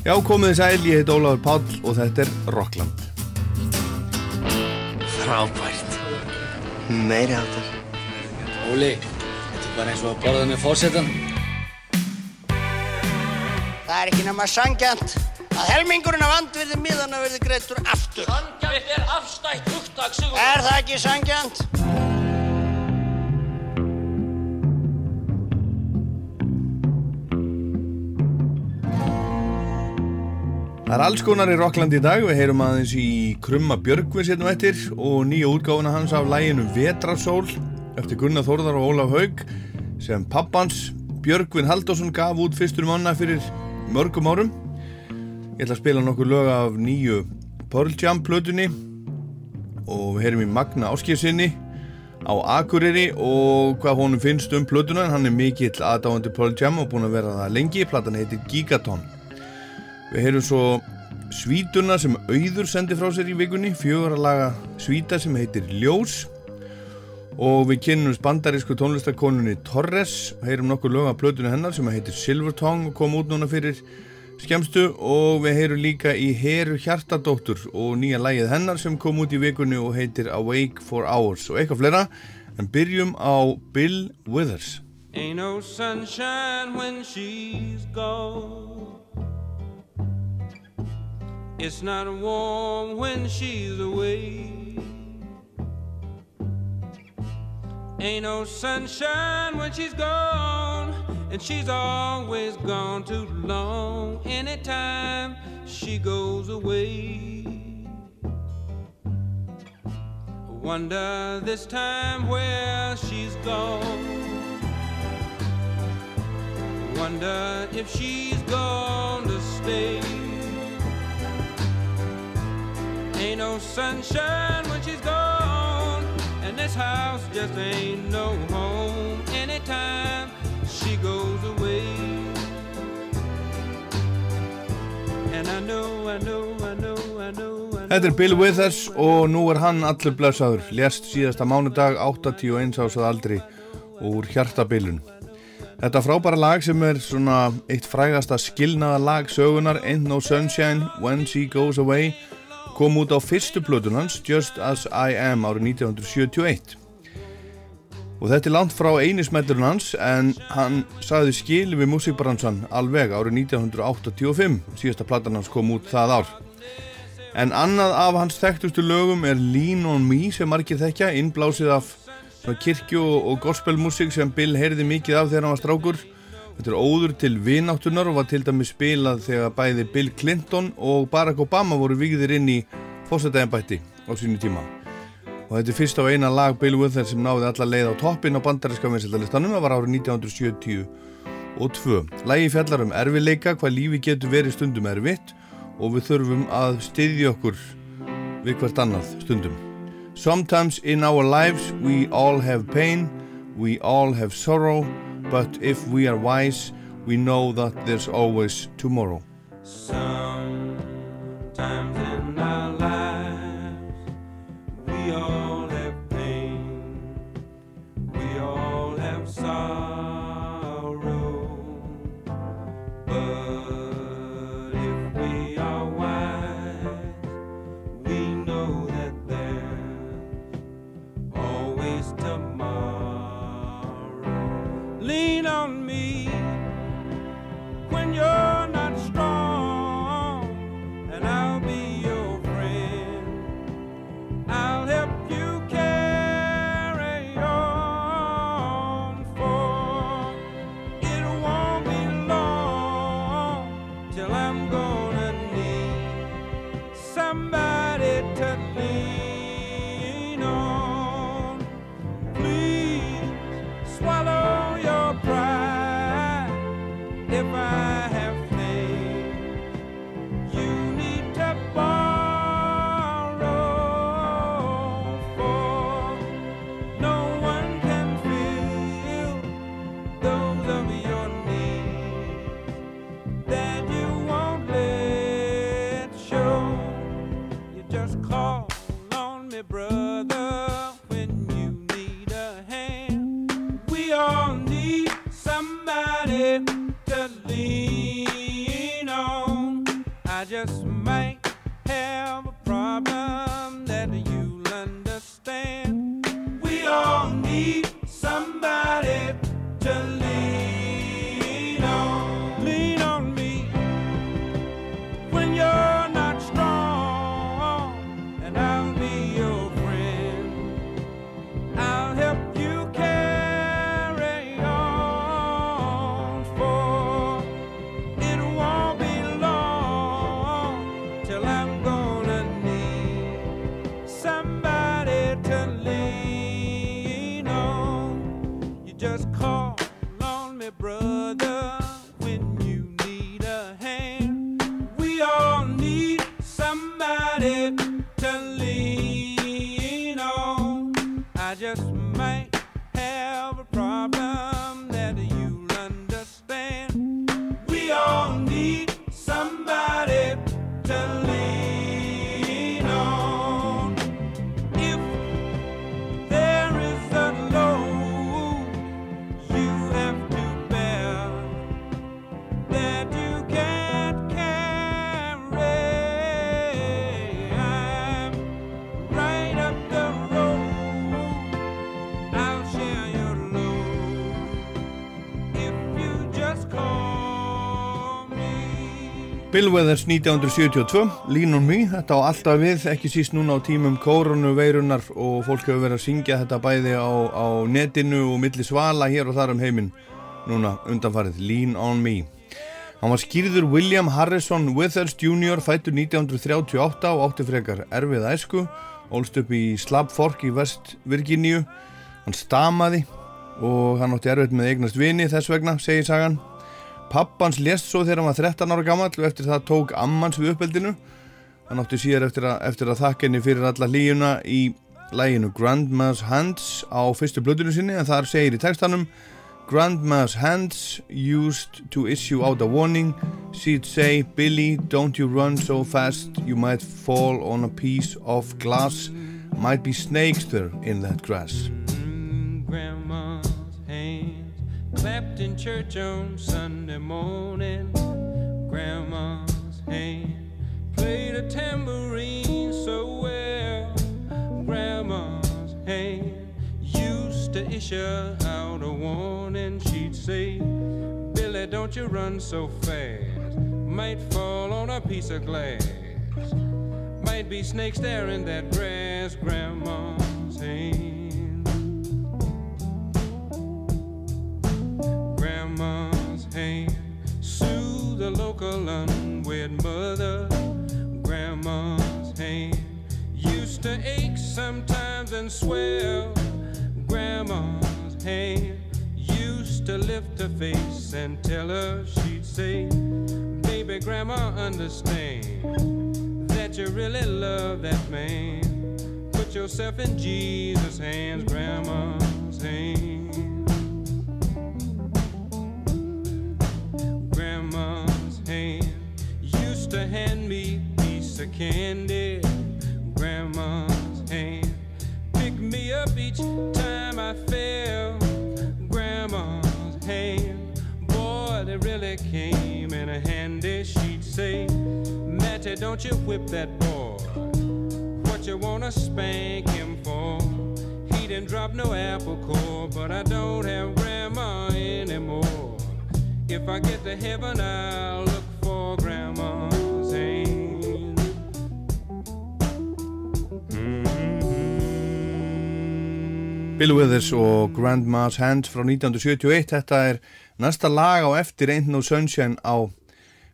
Já, komið að ég heit Ólafur Páll og þetta er Rockland. Frábært. Meiri áttur. Óli, þetta er bara eins og að borða með fórsetan. Það er ekki nema sangjant að helmingurinn af andvirði miðana verði greittur aftur. Sangjant er afstætt hugtak, Sigur. Er það ekki sangjant? Það er alls konar í Rockland í dag, við heyrum aðeins í Krumma Björgvin sérnum eftir og nýja útgáfuna hans af læginu Vetrasól eftir Gunnar Þórðar og Ólaf Haug sem pappans Björgvin Haldásson gaf út fyrstur manna fyrir mörgum árum. Ég ætla að spila nokkur lög af nýju Pearl Jam plötunni og við heyrum í Magna Áskilsinni á Akureyri og hvað honum finnst um plötuna hann er mikill aðdáðandi Pearl Jam og búin að vera það lengi. Platan heitir Gigaton. Við heyrum svo svítuna sem auður sendi frá sér í vikunni, fjögur að laga svíta sem heitir Ljós. Og við kynnum bandarísku tónlistakonunni Torres, heyrum nokkur lög af plötunni hennar sem heitir Silver Tongue og kom út núna fyrir skemstu og við heyrum líka í Heru Hjartadóttur og nýja lægið hennar sem kom út í vikunni og heitir Awake for Hours. Og eitthvað flera en byrjum á Bill Withers. Ain't no sunshine when she's gone. It's not warm when she's away. Ain't no sunshine when she's gone, and she's always gone too long. Anytime she goes away. Wonder this time where she's gone. Wonder if she's gonna stay. Ain't no sunshine when she's gone, and this house just ain't no home anytime she goes away. And I know, I know, I know, I know. Þetta er Bill Withers og nú er hann allur blessaður, lést síðasta mánudag 81 ás að aldri úr hjartabilun. Þetta frábæra lag sem er svona eitt frægasta skilnaða lag sögunar Ain't No Sunshine When She Goes Away kom út á fyrstu plötun hans Just As I Am árið 1971 og þetta er langt frá einismellurinn hans en hann sagði skil við músikbransan alveg árið 1985 síðasta platan hans kom út það ár. En annað af hans þekktustu lögum er Lean On Me sem margir þekkja innblásið af kirkju og gospelmusik sem Bill heyrði mikið af þegar hann var strákur Þetta er óður til vináttunar og var til dæmis spilað þegar bæði Bill Clinton og Barack Obama voru vigðir inn í fósætæðanbætti á sínu tíma. Og þetta er fyrst á eina lag Bill Withers sem náði alla leið á toppin á bandaríska vinsildalistanum, það var árið 1970 og 2. Lægi fjallar um erfileika, hvað lífi getur verið stundum erfitt og við þurfum að styðja okkur við hvert annað stundum. Sometimes in our lives we all have pain, we all have sorrow, but if we are wise, we know that there's always tomorrow. Bill Withers 1972, Lean on Me, þetta á alltaf við, ekki síst núna á tímum koronaveirunar og fólk hefur verið að syngja þetta bæði á, á netinu og milli svala hér og þar um heiminn núna undanfarið, Lean on Me. Hann var skýrður William Harrison Withers Jr. fættur 1938 og átti frekar erfið æsku, ólst upp í Slab Fork í West Virginia, hann stamaði og hann átti erfitt með eignast vini þess vegna, segir sagan. Pappans lést svo þegar hann var 13 ára gammal og eftir það tók ammans við uppeldinu. Hann átti síðar eftir að, eftir að þakka henni fyrir alla hlýjuna í læginu Grandma's Hands á fyrstu blöðinu sinni en þar segir í textanum Grandma's hands used to issue out a warning. She'd say, Billy, don't you run so fast, you might fall on a piece of glass. Might be snakes there in that grass. Clapped in church on Sunday morning. Grandma's hand played a tambourine so well. Grandma's hand used to issue out a warning. She'd say, Billy, don't you run so fast. Might fall on a piece of glass. Might be snakes there in that grass, Grandma's hand. Grandma's hand soothe the local unwed mother. Grandma's hand used to ache sometimes and swell. Grandma's hand used to lift her face and tell her she'd say, Baby, Grandma, understand that you really love that man. Put yourself in Jesus' hands, Grandma's hand. Grandma's hand used to hand me piece of candy. Grandma's hand pick me up each time I fell. Grandma's hand, boy, they really came in a handy. She'd say, Matty, don't you whip that boy. What you wanna spank him for? He didn't drop no apple core, but I don't have grandma anymore. If I get to heaven, I'll look for grandma's hand. Bill Withers og Grandma's Hand frá 1971 þetta er næsta lag á eftir Ain't No Sunshine á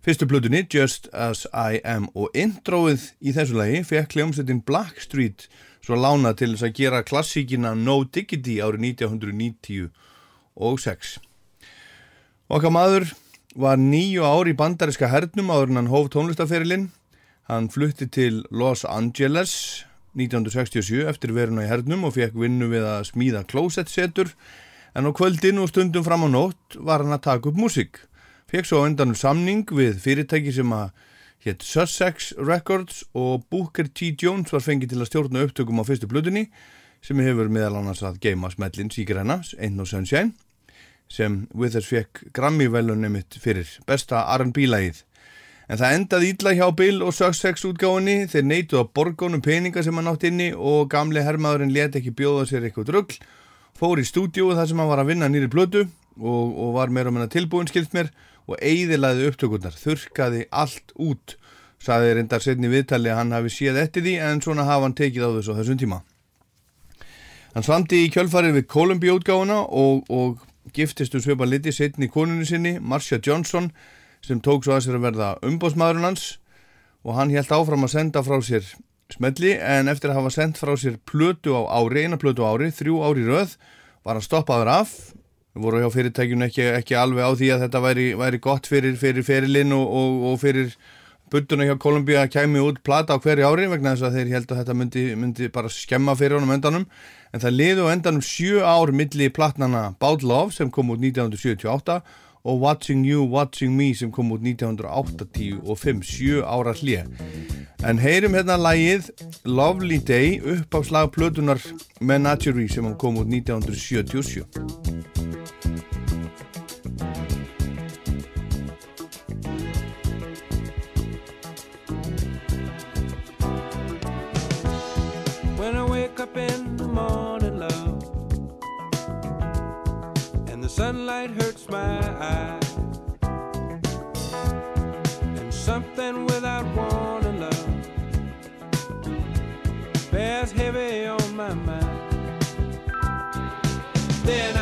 fyrstu blöðunni Just As I Am. Og introið í þessu lagi fekk hljómsveitin Blackstreet svo lána til þess að gera klassíkina No Diggity árið 1996 Okkar maður var nýju ár í bandariska hernum áður en hann hóf tónlistaferilinn hann flutti til Los Angeles 1967 eftir veruna í hernum og fekk vinnu við að smíða klósettsetur en á kvöldin og stundum fram á nótt var hann að taka upp músík. Fekk svo undan samning við fyrirtæki sem að hétt Sussex Records og Booker T. Jones var fengið til að stjórna upptökum á fyrstu blöðunni sem hefur meðal annars að geima smellin síkrenna, Ain't No Sunshine sem Withers fekk Grammy-velunni mitt fyrir besta R&B-lægið. En það endaði ítla hjá Bill og Sussex útgáfinni, þeir neituð að borgónum peninga sem hann átt inni og gamli herrmaðurinn let ekki bjóða sér eitthvað drugl fór í stúdíu þar sem hann var að vinna nýri blödu og, og var meira og meina tilbúin skilt mér og eigðilaði upptökurnar, þurkaði allt út saði reyndar setni viðtali að hann hafi séð eftir því en svona hafa hann tekið á þessu á þessum tíma. Hann svamdi í kjölfarið við Columbia útgáfuna og, og giftist um sveipa liti setni konunni sinni, Marcia Johnson sem tók svo að sér að verða umbóðsmaðurinn hans. Og hann held áfram að senda frá sér smelli en eftir að hafa sendt frá sér plötu á ári, eina plötu á ári, þrjú ári röð var hann stoppaður af. Við vorum hjá fyrirtækjun ekki, ekki alveg á því að þetta væri, væri gott fyrir, fyrir ferilinn og, og, og fyrir budduna hjá Kolumbíu að kæmi út plata á hverju ári vegna þess að þeir held að þetta myndi, myndi bara skemma fyrir honum endanum en það liði á endanum sjö ár milli platnana Bad Love sem kom út 1978 og Watching You, Watching Me sem kom út 1985, sjö ára hlið. En heyrim hérna lægið Lovely Day upp á slagplötunar Menagerie sem kom út 1977. Sunlight hurts my eyes, and something without warning, love, bears heavy on my mind. Then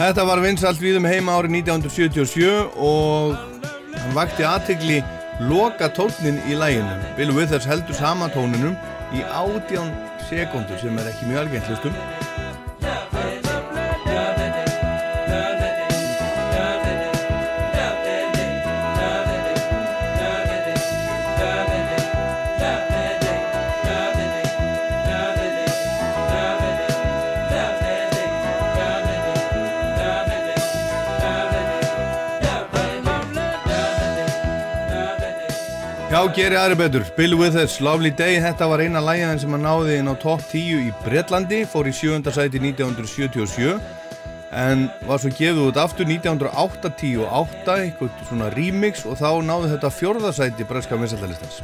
Þetta var vinsalt við um heima árið 1977 og hann vakti aðtegli loka tónin í læginu. Bill Withers heldur sama tóninum í átján sekundur sem er ekki mjög algengt Já, geri aðri betur. Bill Withers, Lovely Day, þetta var eina lægin sem hann náði inn á top 10 í Breitlandi, fór í sjönda sæti 1977 en var svo gefið út aftur 1988, eitthvað svona remix og þá náði þetta fjórðasæti breska vinsættalistans.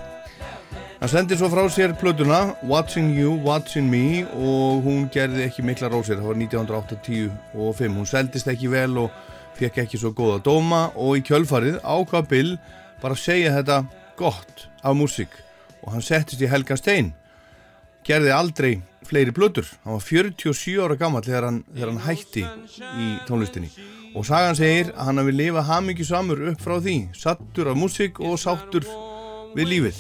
Hann sendi svo frá sér plötuna Watching You, Watching Me og hún gerði ekki mikla rósir, það var 1985. Hún seldist ekki vel og fekk ekki svo góða dóma og í kjölfarið ákvað Bill bara að segja þetta gott af músík og hann settist í Helga Stein gerði aldrei fleiri blöður. Hann var 47 ára gammal þegar hann, þegar hann hætti í tónlistinni og sagan segir að hann hafi lifað hamingju samur upp frá því, sattur af músík og sáttur við lífið.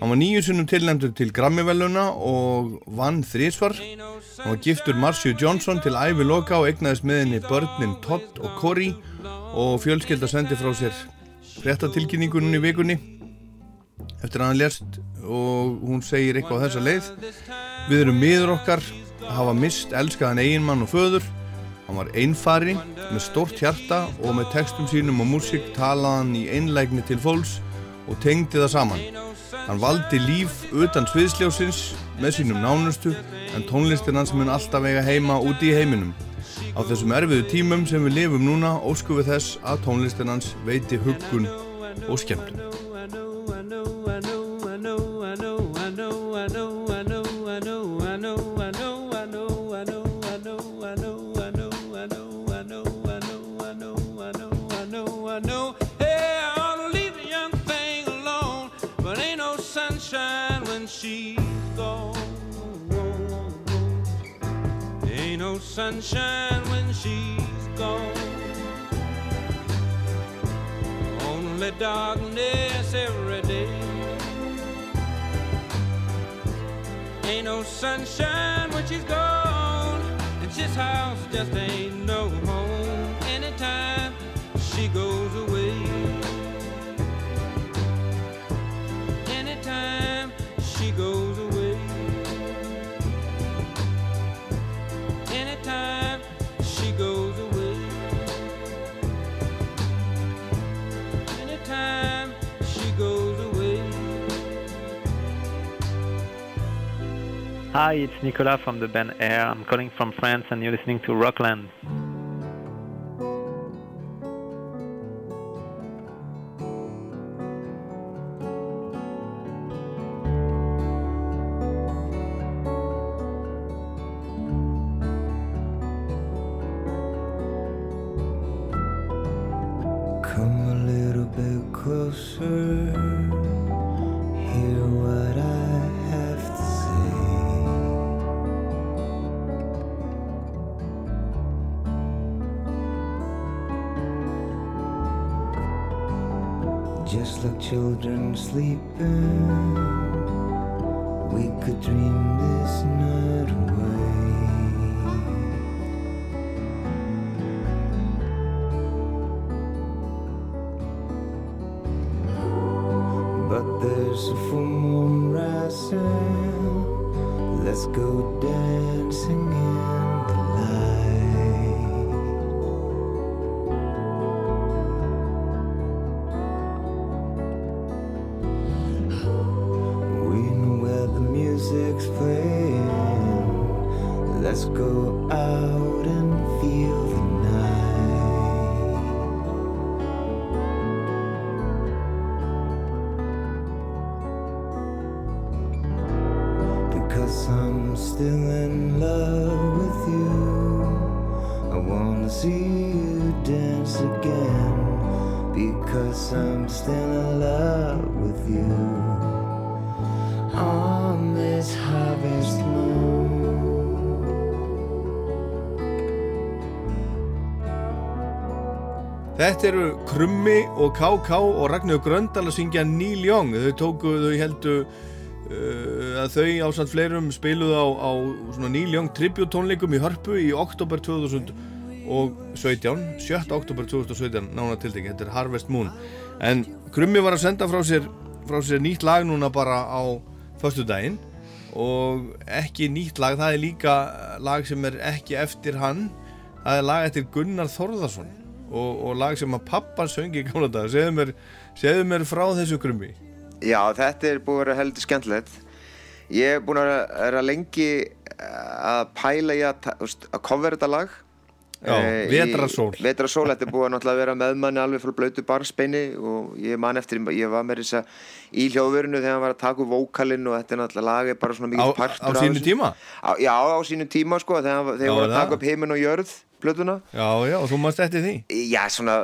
Hann var nýju sunnum tilnæmdur til Grammy-veluna og vann þrísvar. Hann var giftur Marciu Johnson til æfi loka og egnaðist með henni börnin Todd og Corey og fjölskylda sendi frá sér fréttatilkynningunum í vikunni eftir að hann lest og hún segir eitthvað á þessa leið Við erum miður okkar hafa mist elskaðan eiginmann og föður Hann var einfari með stórt hjarta og með textum sínum og músík talaðan í einlægni til fólks og tengdi það saman. Hann valdi líf utan sviðsljósins með sínum nánustu en tónlistin hans mun alltaf eiga heima úti í heiminum. Á þessum erfiðu tímum sem við lifum núna ósku við þess að tónlistin hans veiti huggun og skemmtun. Sunshine when she's gone. Only darkness every day. Ain't no sunshine when she's gone. And this house just ain't no home anytime she goes away. Anytime Hi, it's Nicolas from the band Air. I'm calling from France and you're listening to Rockland. Like children sleeping, we could dream this night Þetta eru Krummi og KK og Ragnar Gröndal að syngja Neil Young. Þau tóku, þau heldu uh, að þau ásand fleirum spiluð á, á Neil Young tribute tónleikum í Hörpu í oktober 2017, 7. oktober 2017, nána tildegi. Þetta er Harvest Moon. En Krummi var að senda frá sér, frá sér nýtt lag núna bara á förstu daginn og ekki nýtt lag, það er líka lag sem er ekki eftir hann. Það er lag eftir Gunnar Þorðarsson og, og lag sem að pappan söngi í gamla dag segðu mér, segðu mér frá þessu krummi Já, þetta er búið að vera heldur skemmtilegt. Ég er búinn að vera lengi að pæla í að, að cover þetta lag. Já, Eh, í- Vetrarsól. Vetrarsól, þetta er búið að vera með manni alveg frá blautu barsbeini og ég man eftir, ég var með þess að í hljóðverinu þegar hann var að taka úr vókalinn og þetta er náttúrulega lag er bara svona á, mikið á partur af sínu þessu. tíma Á, já, á sínu tíma sko, þegar, hann- var að taka upp heiminn og jörð blötuna. já, já, og þú mannst eftir því? Já, svona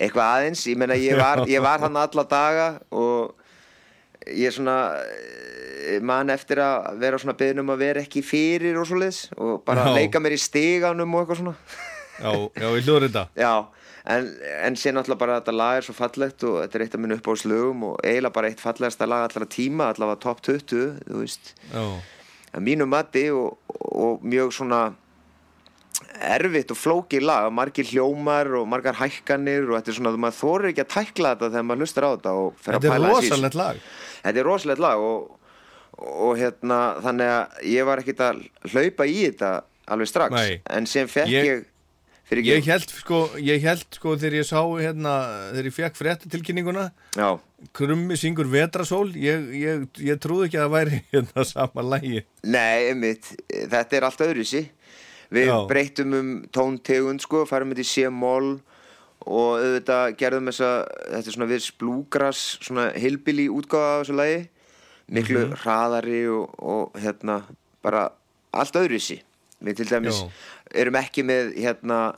eitthvað aðeins, ég meina ég var, ég var hann alla daga og ég svona eh, man eftir að vera svona beðin um að vera ekki fyrir og svoleiðis og bara Já. leika mér í stiganum og eitthvað svona. Já, já, ég hljóður þetta. Já, en, en sé náttúrulega bara að þetta lag er svo fallegt og þetta er eitt af minn uppáðslögum og eiginlega bara eitt fallegasta lag allra tíma, allavega top 20, þú veist. Já, að mínu mati og, og mjög svona erfitt og flókið lag, margir hljómar og margar hækkanir og þetta er svona, maður þorir ekki að tækla þetta þegar maður hlustar á þetta og fer að þetta er pæla aðeins í þessu. rosalegt lag. Þetta er rosalegt lag og, og hérna, þannig að ég var ekkit að hlaupa í þetta alveg strax, Nei. en sem fekk Ég- ég, Ég held sko, ég held sko þegar ég sá hérna, þegar ég fekk fréttatilkynninguna Já, Krummi syngur Vetrasól. Ég, ég, ég trúði ekki að það væri hérna sama lægi Nei, einmitt, þetta er allt öðruvísi Við Já. breytum um tóntegund sko, farum þetta í C-moll og auðvitað gerðum þessa þetta er svona við bluegrass svona hillbilly útgáfa af þessu lagi miklu Mhm. hraðari og, og hérna bara allt öðruvísi við til dæmis Já. erum ekki með hérna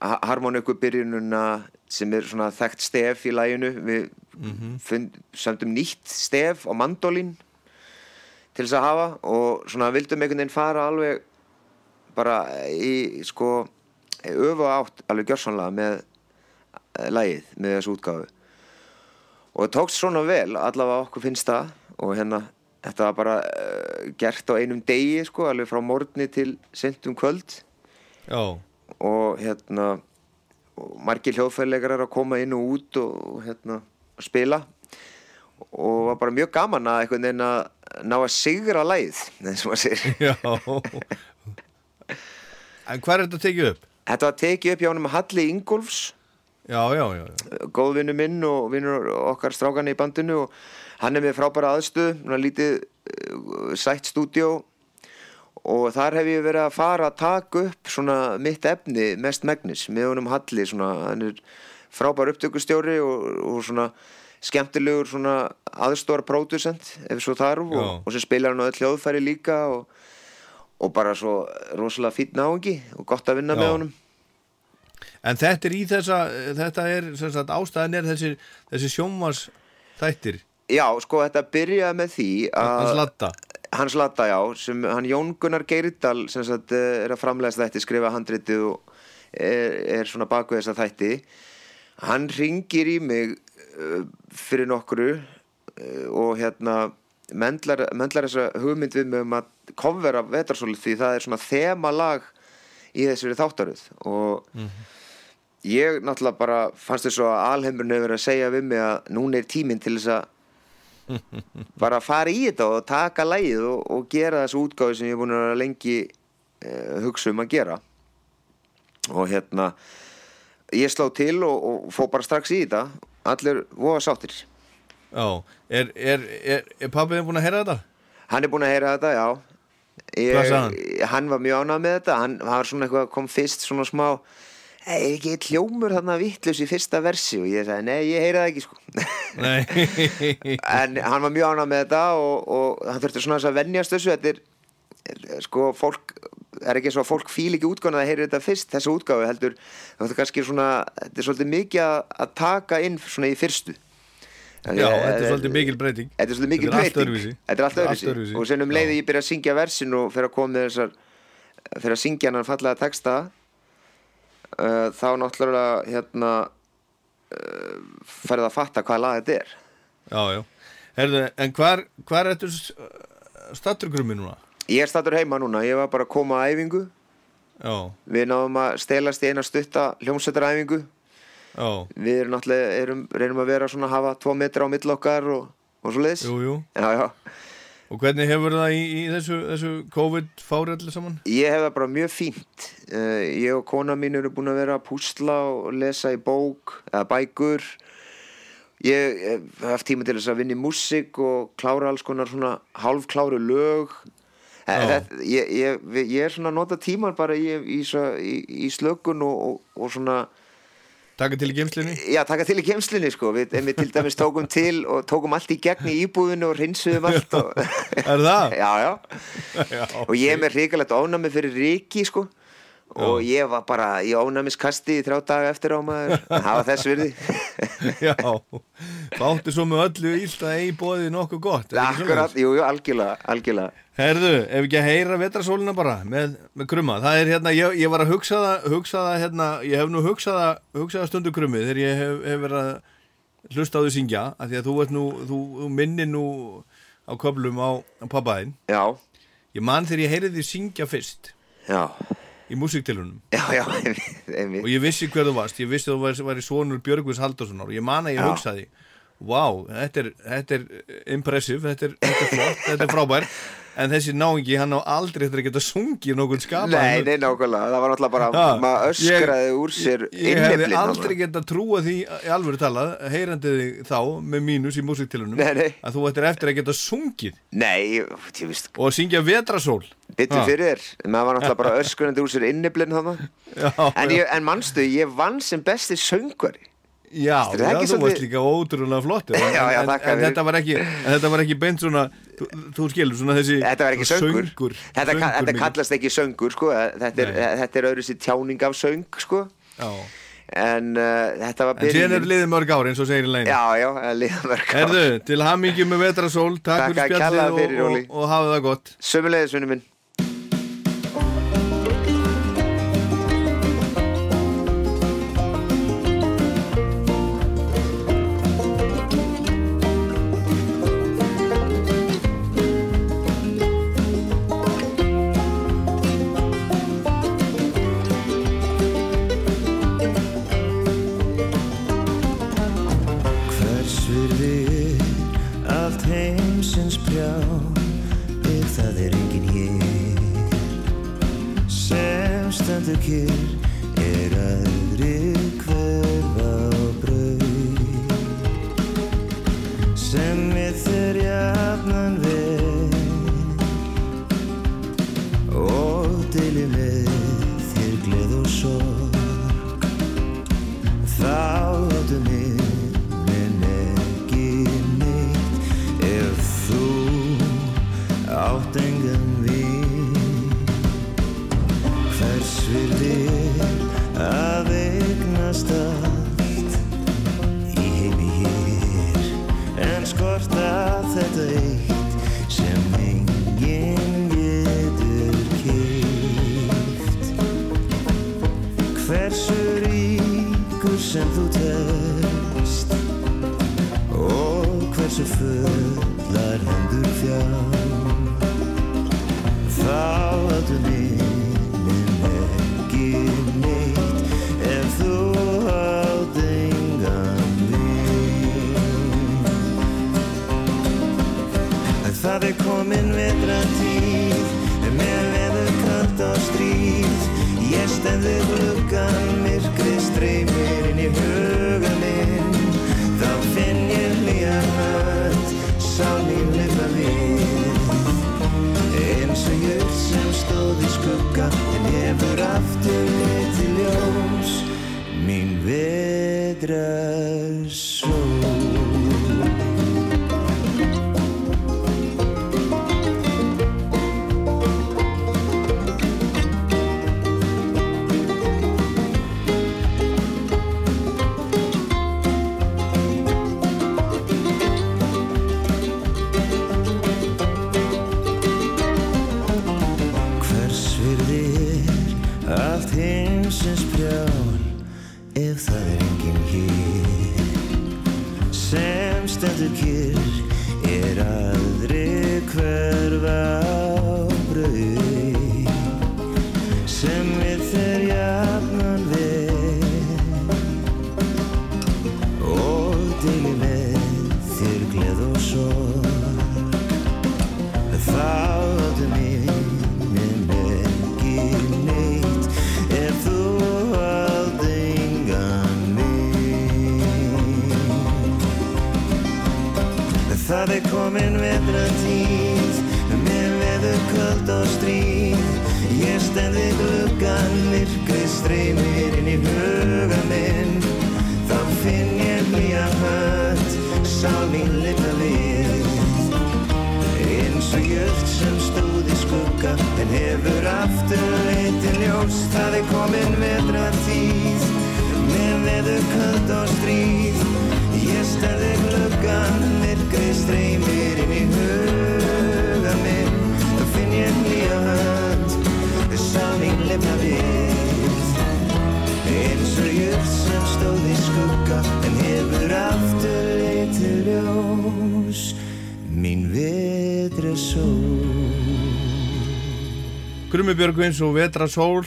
ha- harmoniku byrjununa sem er svona þekkt stef í laginu við Mhm. fund, sömdum nýtt stef á mandolin til þess að hafa og svona vildum einhvern veginn fara alveg bara í sko öfu átt alveg gjörsanlega með eh, lagið, með þessu útgáfu. Og það tókst svona vel allavega okkur finnst það og hérna þetta var bara uh, gert á einum degi sko, alveg frá morgni til sentum kvöld. Já, og hérna og margir hljóðfæleikarar að koma inn og út og, og hérna að spila. Og var bara mjög gaman að einhvern veginn að ná að sigra læð eins og maður segir. Já En hvað er þetta tekið upp? Þetta var tekið upp hjá honum Halli Ingolfs Já, já, já, já. góðvinnu minn og vinnur okkar strákana í bandinu og hann er með frábæra aðstöð svona lítið uh, sætt stúdíó og þar hef ég verið að fara að taka upp svona mitt efni mest megnis með honum Halli svona, hann er frábær upptökustjóri og, og svona skemmtilegur svona aðstóra pródusent ef svo þarf og, og sem spilar hann á öll hljóðfæri líka og, og bara svo rosalega fýtt náungi og gott að vinna Já. með honum En þetta er í þessa, þetta er, sem sagt, ástæðan er þessi, þessi sjónvars þættir, Já, sko þetta byrjaði með því að hans latta. Hans Latta, já, sem hann Jón Gunnar Geirdal sem sagt eh, er að framlega þætti, skrifa handritið og er, er svona baku þessa þætti hann ringir í mig uh, fyrir nokkru uh, og hérna mendlar, mendlar þessa hugmynd við mig um að kofvera vetarsólu því það er svona þemalag í þessari þáttaröð. Og ég náttúrulega bara fannst þess að alheimurinn hefur verið að segja við mig að núna er tíminn til þess að bara fara í þetta og taka lægið og, og gera þessu útgáfi sem ég er búin að lengi uh, hugsa um að gera. Og hérna ég sló til og, og fó bara strax í þetta. Allir voða sáttir Já, er, er, er, er pappiðin búin að heyra þetta? hann er búin að heyra þetta, já. Ég, Hvað sagði hann? hann var mjög ánað með þetta. Hann var svona eitthvað, kom fyrst svona smá er ekki hljómur þarna vittlus í fyrsta versi? Og ég sagði, nei, ég heyra það ekki sko. En hann var mjög ánað með þetta og, og hann þurfti svona þess að venjast þessu. Þetta er, sko fólk er ekki svo að fólk fíl ekki útgána að heyra þetta fyrst þessu útgáfi heldur þetta er kannski svona, þetta er svolítið mikið að taka inn svona í fyrstu já, þetta er svolítið mikil breyting. Þetta er svolítið mikil Þetta er breyting. Þetta er allt öðruvísi. Og sen um leiði ég byrja að syngja versin og fyrir að koma með þessar fyrir að syngja hann fallega texta uh, þá náttúrulega hérna uh, færði að fatta hvað lag þetta er. Já, já. Herðu, en hvar, hvar ertu stattur grummi núna? Ég er statur heima núna, ég var bara að koma að æfingu. Já, Við náðum að stelast í eina stutta hljómsveitaræfingu já, Við erum náttúrulega, erum, reynum að vera svona að hafa tvo metra á mill okkar og, og svo leiðis Og hvernig hefur það í, í þessu, þessu COVID-fárelli saman? Ég hef það bara mjög fínt. Uh, Ég og kona mín eru búin að vera að púsla og lesa í bók eða bækur. Ég hef haft tíma til þess að vinna í músík og klára alls konar svona hálfkláru lög. Eh, þetta, ég, ég, ég er svona að nota tíman bara í, í, í slökun og, og, og svona Taka til í geimslinni? Já, taka til í kemslinni sko. Við, við til dæmis tókum til og tókum allt í gegn í íbúðinu og hreinsuðum allt og... Er það? Já, já. Já, og ég er með hrikalegt ónæmi fyrir Riki sko. Og ég var bara í ónæmiskasti í þrjá daga eftir á maður. En hafa þess virði. Já, fáttu svo með öllu illt að eigi bóðið nokkuð gott Akkurat, jú, jú, algjörlega, algjörlega Herðu, ef ekki að heyra vetrasólina bara með, með krumma, það er hérna ég, ég var að hugsa það, hugsa það hérna, ég hef nú hugsað það, stundu krummi þegar ég hef, hef verið að hlusta á því syngja, af því að þú, nú, þú, þú minnir nú á köflum á, á Já, Ég man þegar ég heyrði því syngja fyrst já, í músiktilunum já, já, einmitt og ég vissi hver þú varst, ég vissi þú væri, svonur Björgvins Haldarssonar og ég man að ég Já. hugsaði Vá, þetta er, þetta er impressive, þetta er, þetta er flott, þetta er frábær en þessi náingi, hann á aldrei eftir að geta sungið nokkuð skapað Nei, nei, nákvæmlega, það var náttúrulega bara, Ha, maður öskraði ég- úr sér Ég hefði aldrei geta trúa því í alvöru talað, heyrandi þig þá með mínus í músiktilunum Nei, nei. að þú ættir eftir að geta sungið. Nei, ég veist, og syngja vetrasól. Byttu Ha. fyrir þér. Maður var náttúrulega bara öskrandi úr sér innyflin þannig En, en manstu, ég vann sem besti söngvari Já, já þú svolítið- varst líka ótrúlega flottur en, Já, já, en, en þetta var ekki ekki beint svona þú, þú skilur svona þessi Þetta var ekki söngur, söngur. Þetta, söngur þetta kallast ekki söngur sko. þetta, er, þetta er öðru sér tjáning af söng sko. En uh, þetta var En síðan er liðið mörg ár eins og segir í leginu Já, já, liða mörg ár. Herðu, til hamingi með vetrasól. Takk Takk fyrir spjallið og, og, og hafið það gott. Sömulegis, vinnu minn hversu ríkur sem þú telst og hversu fullar hendur fjá þá áttu minn ekki neitt ef þú átt engan við Það er komin Stend við gluggan, myrkrið streymir inn í huga minn. Þá finn ég hlýja hönd, sál mín lifa við. Eins og jörg sem stóð í skugga en hefur aftur við til ljós. Mín vedrar en hefur aftur leytið ljós það er komin vetratíð. Með veður köld og stríð. Ég stærði glöggan myrkri streymir inn í huga minn. Þá finn ég nýja hönd samín lefna við. Eins og jörg sem stóð í skugga en hefur aftur leytið ljós. Mín vetri sól. Krummi Björgvins og Vetra Sól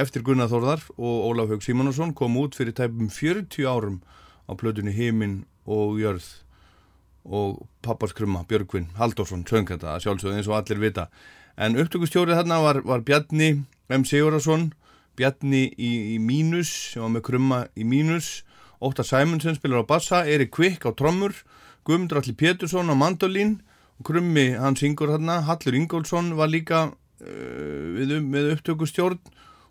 eftir Gunnar Þórðar og Ólaf Haug Simonsson kom út fyrir tæpum 40 árum á plötunni Himin og Jörð og pappas Krumma, Björgvin Halldórsson söng þetta að sjálfsögðu eins og allir vita en upptökustjórið þarna var, var Bjarni M. Sigurðarsson Bjarni í, í mínus sem var með Krumma í mínus Óttar Sæmundsson spilar á bassa Erik Kvikk á trommur Guðmundur Alli Pétursson á mandolín Krummi hann syngur þarna Hallur Ingólfsson var líka uh, við, með upptökustjórn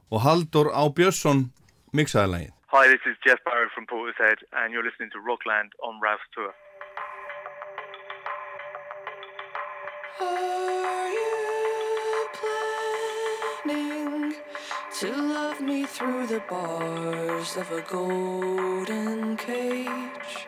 og Haldur á Björnsson mixaði lagið Hi, this is Jeff Barrett from Portishead, and you're listening to Rockland on Ralph's Tour. Are you planning to love me through the bars of a golden cage?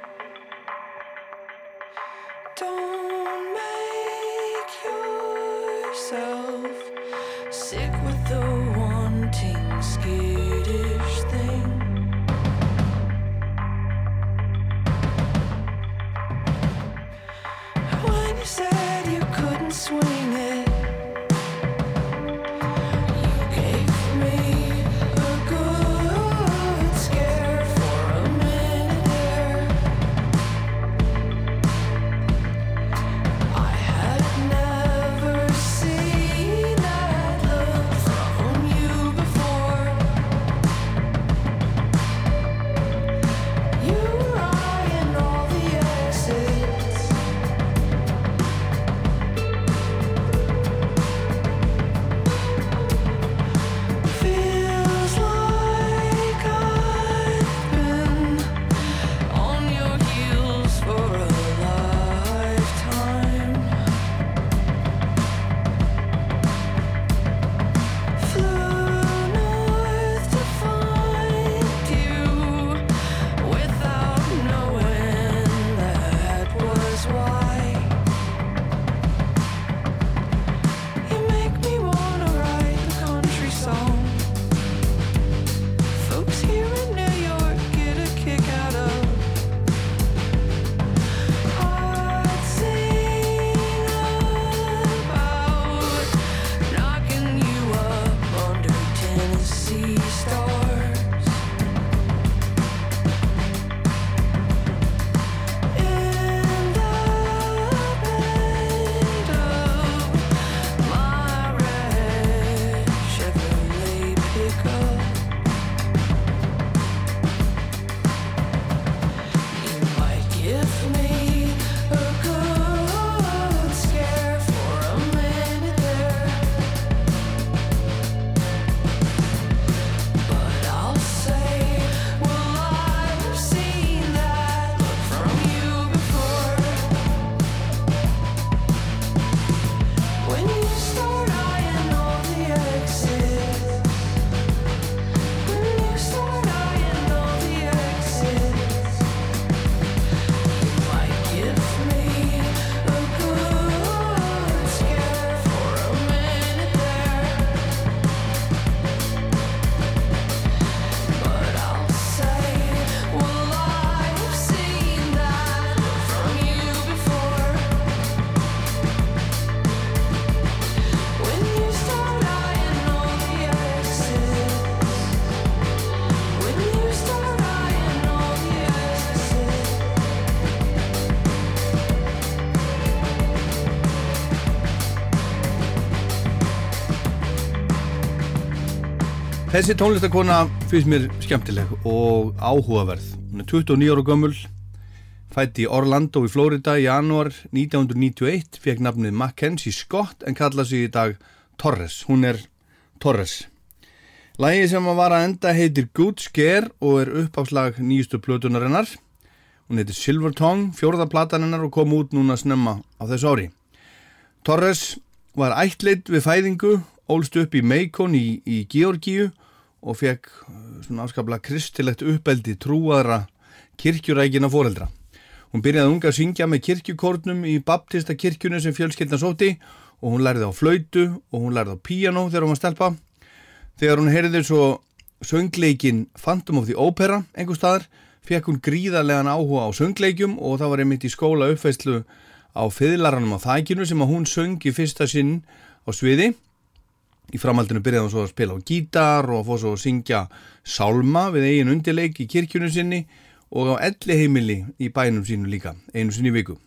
Þessi tónlistakona finnst mér skemmtileg og áhugaverð. Hún er 29 ára gömul, fætt í Orlando í Florida í janúar 1991, fekk nafnið Mackenzie Scott en kalla sig í dag Torres. Hún er Torres. Lægi sem að var að enda heitir Good Scare og er uppáslag nýjustu plötunarinnar. Hún heitir Silver Tongue, fjórða plataninnar og kom út núna snemma á þessu ári. Torres var ættleitt við fæðingu, ólst upp í Macon í, í Georgíu og fekk uh, svona afskaplega kristilegt uppeldi trúaðra kirkjurækina foreldra. Hún byrjaði unga að syngja með kirkjukórnum í baptista kirkjunu sem fjölskyldna sóti og hún lærði á flautu og hún lærði á píano þegar hún var stelpa. Þegar hún heyrði svo söngleikin Phantom of the Opera einhver staðar, fekk hún gríðarlegan áhuga á söngleikjum og það var einmitt í skóla uppfæslu á fiðlaranum á þækinu sem að hún söng í fyrsta sinn á sviði í framhaldinu byrjaði hún svo að spila á gítar og fór svo að syngja sálma við eigin undirleik í kirkjunu sinni og á elli heimili í bænum sínu líka, einu sinni viku.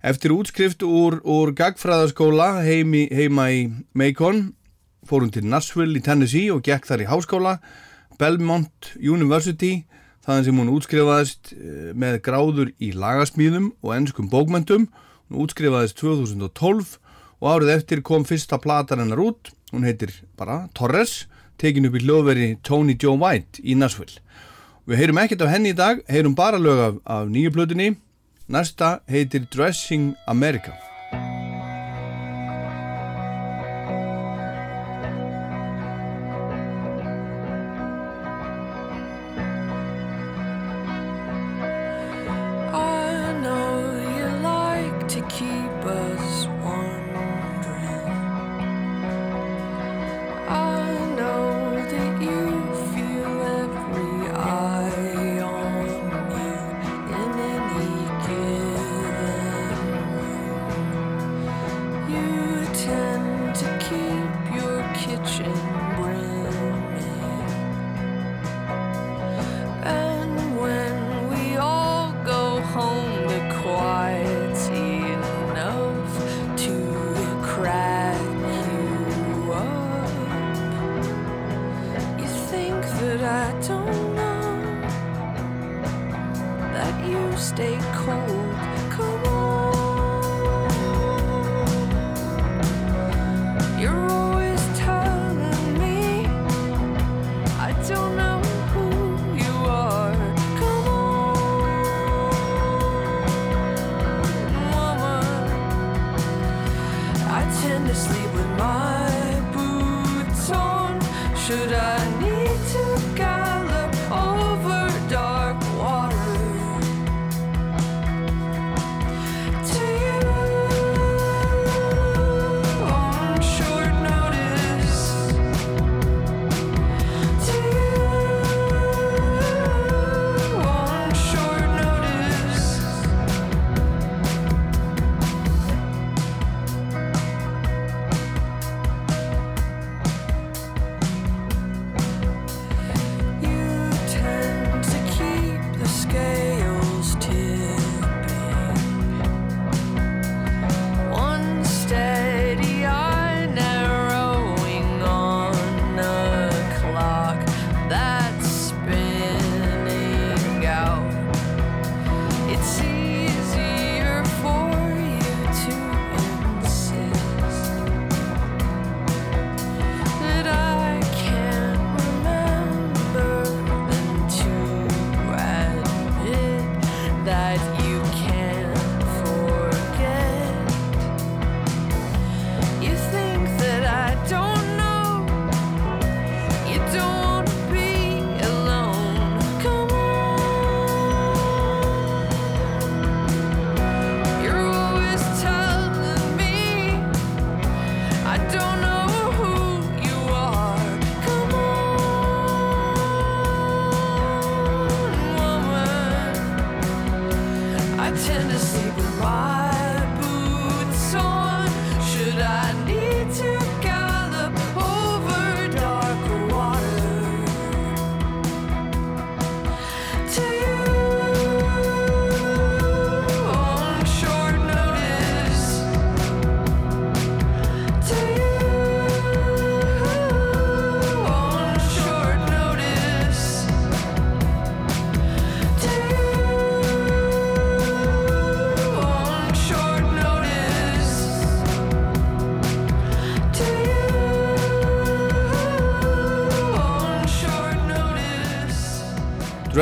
Eftir útskrift úr, úr gagfræðaskóla heimi, heima í Macon fór hún til Nashville í Tennessee og gekk þar í háskóla Belmont University þaðan sem hún útskrifaðist eh, með gráður í lagasmíðum og ennskum bókmentum hún útskrifaðist 2012 og árið eftir kom fyrsta platan hennar út hún heitir bara Torres tekin upp í hljóðveri Tony Joe White í Nashville. Við heyrum ekkert af henni í dag heyrum bara lög af, af nýju plötunni. Næsta heitir Dressing America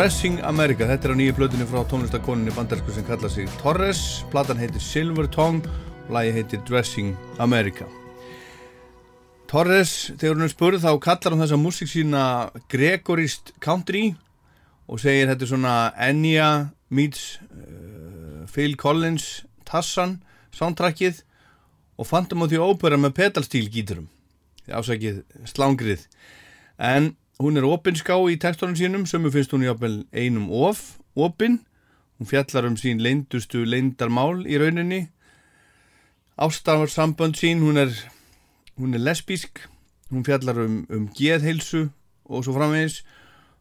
Dressing America, þetta er á nýju plötunni frá tónlistakoninni bandarsku sem kalla sig Torres, platan heitir Silver Tongue. Og lagi heitir Dressing America. Torres, þegar hún er spurð þá kallar hún þessa músík sína Gregorist Country og segir þetta er svona Enya meets uh, Phil Collins Tassan, soundtrackið og Phantom of the Opera með pedalstíl gíturum ásækið slangrið. En Hún er opinská í tekstunum sínum, sömu finnst hún jáfnvel einum of, opin. Hún fjallar um sín leindustu leindarmál í rauninni. Ástafarsambönd sín, hún er, hún er lesbísk, hún fjallar um, um geðheilsu og svo framvegis.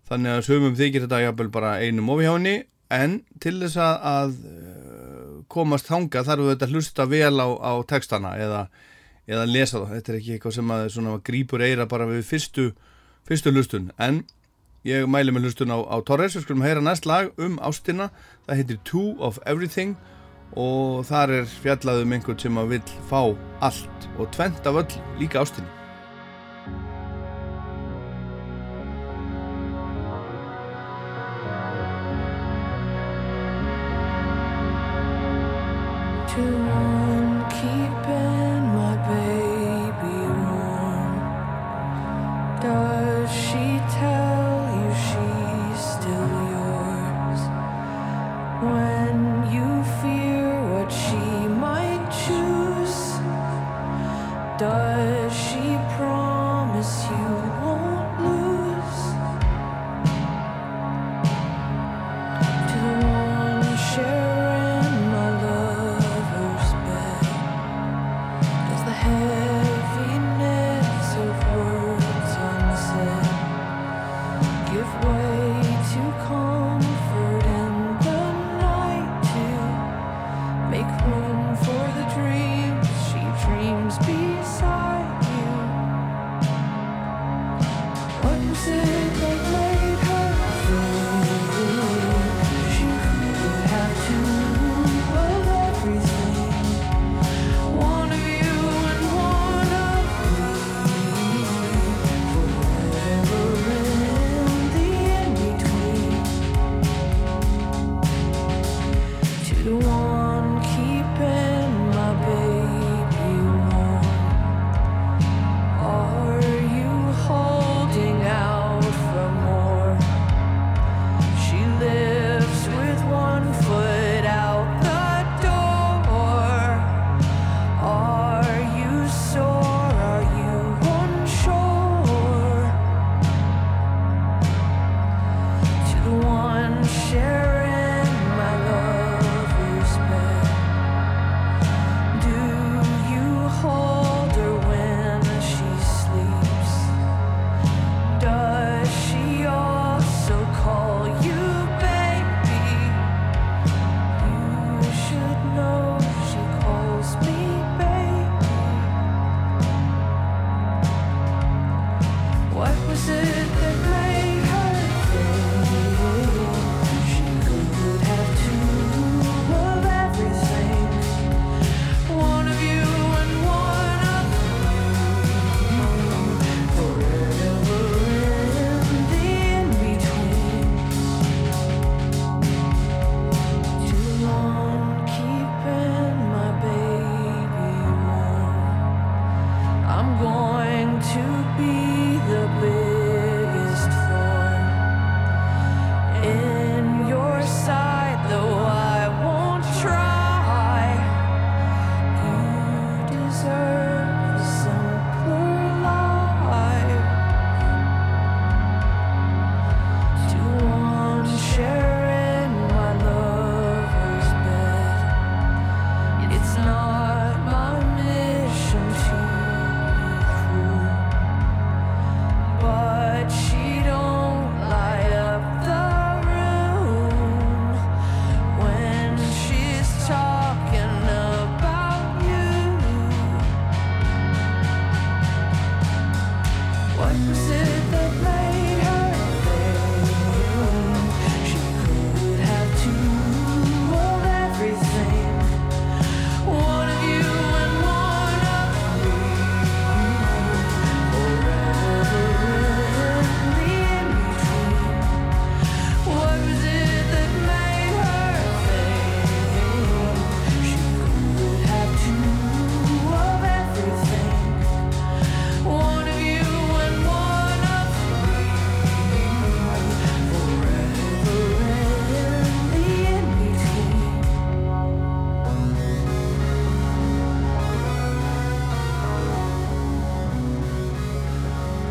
Þannig að sömum þykir þetta jáfnvel bara einum of hjá henni en til þess að eh, komast hanga þarf þetta að hlusta vel á, á tekstana eða, eða lesa það. Þetta er ekki eitthvað sem að grípur eira bara við fyrstu fyrstu lustun. En ég mæli með lustun á, á Torres. Við skulum heyra næst lag um ástina. Það heitir Two of Everything og þar er fjallaðum einhvern sem að vil fá allt og tvent af öll líka ástina.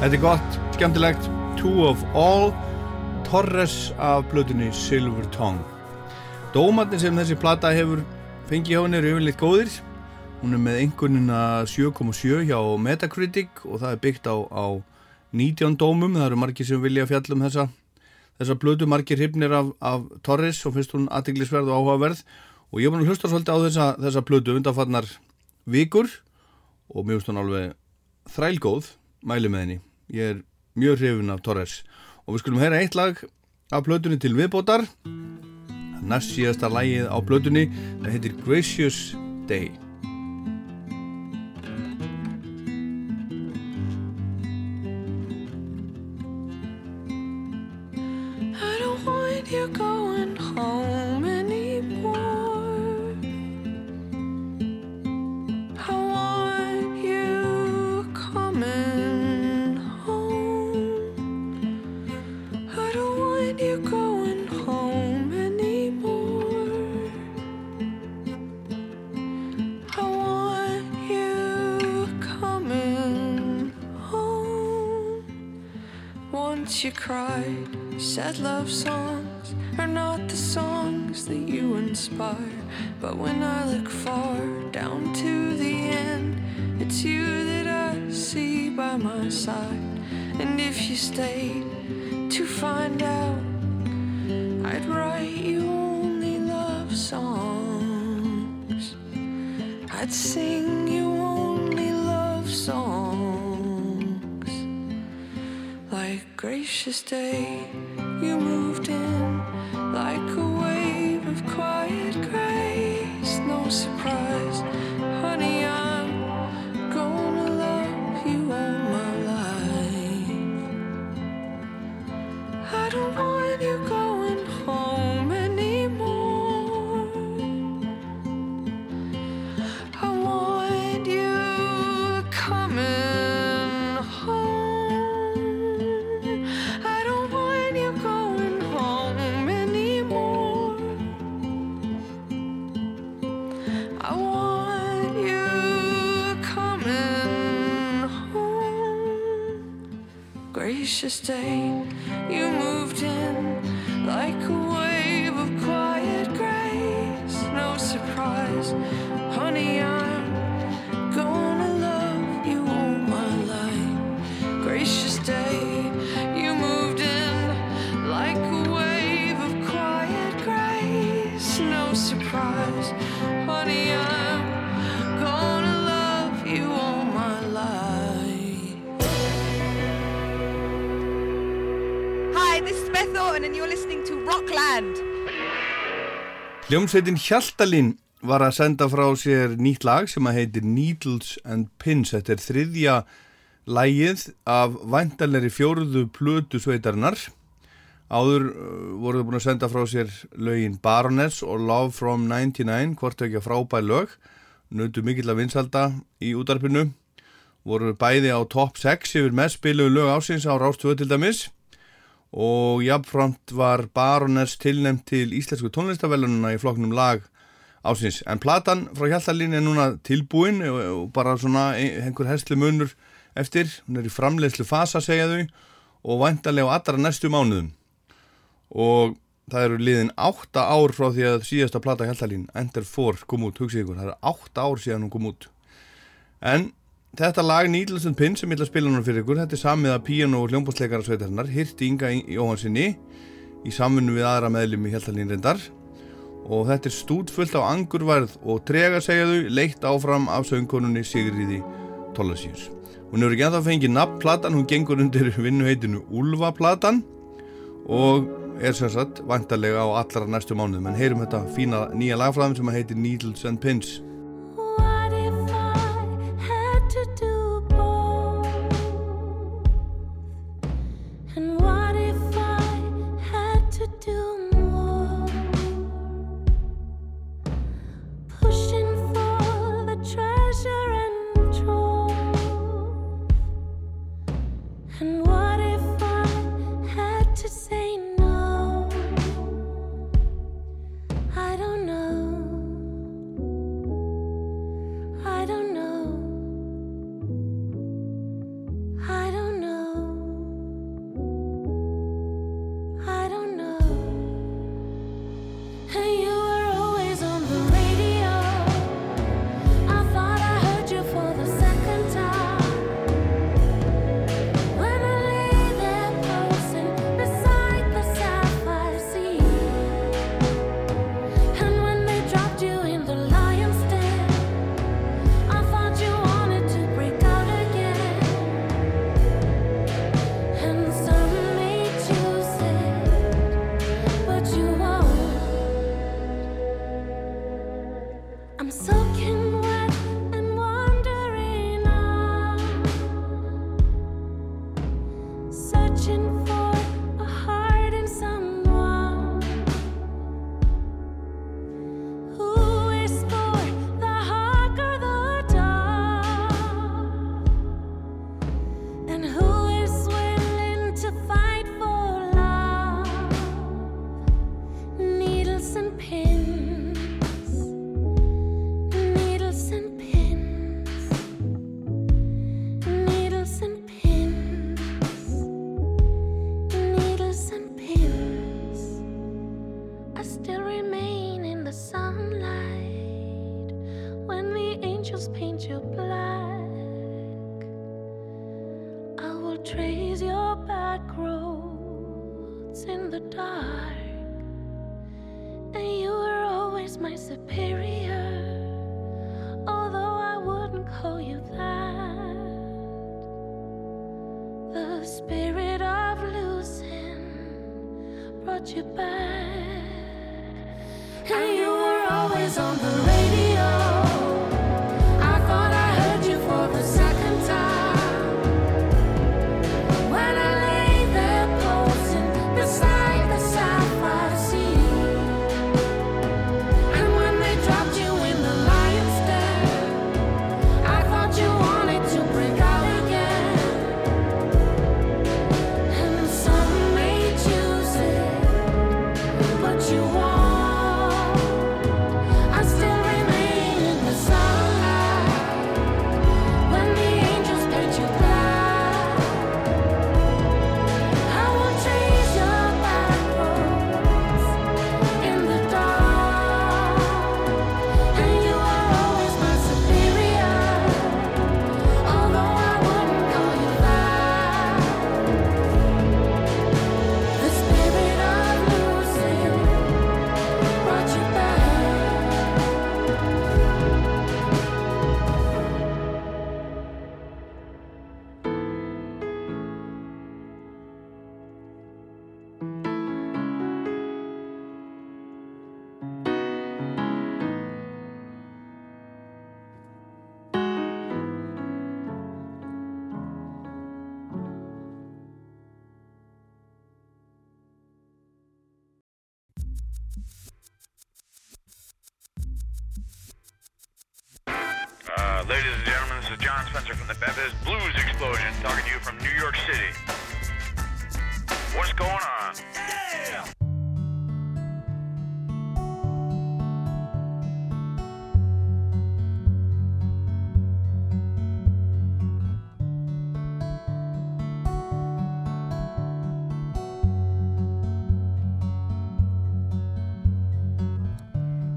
Þetta er gott, skemmtilegt. Two of All Torres af blötunni Silver Tongue. Dómatni sem þessi plata hefur fengið hjá henni eru yfirleitt góðir. Hún er með einhvernina 7.7 hjá Metacritic og það er byggt á, á 19 dómum. Það eru margir sem vilja fjallum þessa þessa blötu, margir hryfnir af, af Torres og finnst hún aðteglisverð og áhugaverð. Og ég er búin að hlusta svolítið á þessa, þessa blötu undanfarnar vikur og mjögst hún alveg þrælgóð. Mæli með henni ég er mjög hrifin af Torres. Og við skulum heyra eitt lag af blötunni til viðbótar. Næst síðasta lagið á blötunni það heitir Gracious Day. I don't want you going home You cried, said love songs are not the songs that you inspire. But when I look far down to the end, it's you that I see by my side. And if you stayed to find out, I'd write you only love songs. I'd sing you gracious day, you moved in like a wave of quiet grace. No surprise, Gracious day, you moved Beth Orton, and you're listening to Rockland. Hljómsveitin Hjaltalín var að senda frá sér nýtt lag sem að heitir Needles and Pins. Þetta er þriðja lagið af væntalegri fjóruðu plötu sveitarinnar. Áður uh, voru þau búin að senda frá sér lögin Baroness og Love from 99 hvort ekki að frábæð lög. Nötu mikill að vinsalda í útarpinu voru bæði á top 6 yfir mest spiluðu lög ásins á Rástvöð til dæmis og jafnframt var Baroness tilnæmt til Íslensku tónlistavellununa í flokknum lag ásins. En platan frá Hjaltalín er núna tilbúin og, og bara svona ein- einhver herslu munur eftir. Hún er í framleiðslu fasa segja þau og væntalega á allra næstu mánuðum. Og það eru liðin átta ár frá því að síðasta plata Hjaltalín, Ender 4, kom út, hugsið ykkur. Það eru átta ár síðan hún kom út. En þetta lag Needles and Pins sem ég ætla að spila núna fyrir ykkur, þetta er samið að píano og hljómbásleikara sveitarinnar, hirti Inga Jóhansinni í samfunnu við aðra meðlum í Hjaltalín reyndar og þetta er stútfullt á angurværð og trega segja þau leitt áfram af söngkonunni Sigriði Tollasíus. Hún hefur ekki ennþá fengið nafnplatan, hún gengur undir vinnuheitinu Ulfaplatan og er sem sagt vantarlega á allra næstu mánuðum en heyrum þetta fína nýja lagfræðum sem heitir Needles and Pins. To do spirit of losing brought you back. And you were always on the Memphis Blues Explosion talking to you from New York City. What's going on? Yeah!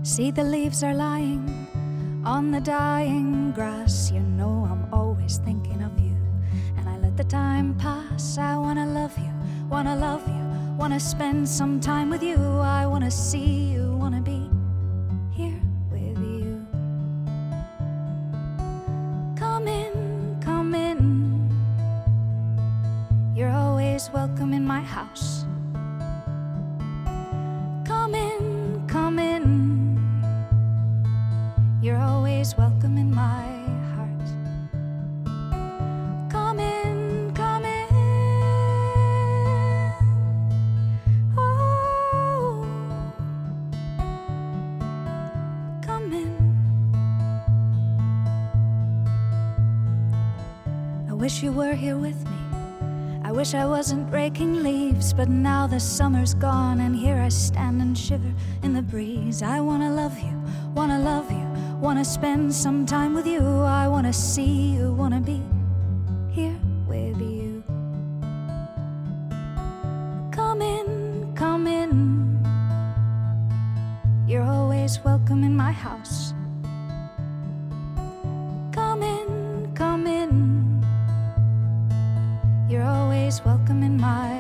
See the leaves are lying on the dying grass. You know I wanna love you, wanna love you, wanna spend some time with you. I wanna see you, but now the summer's gone, and here I stand and shiver in the breeze. I wanna love you, wanna love you, wanna spend some time with you. I wanna see you, wanna be here with you. Come in, come in. You're always welcome in my house. Come in, come in. You're always welcome in my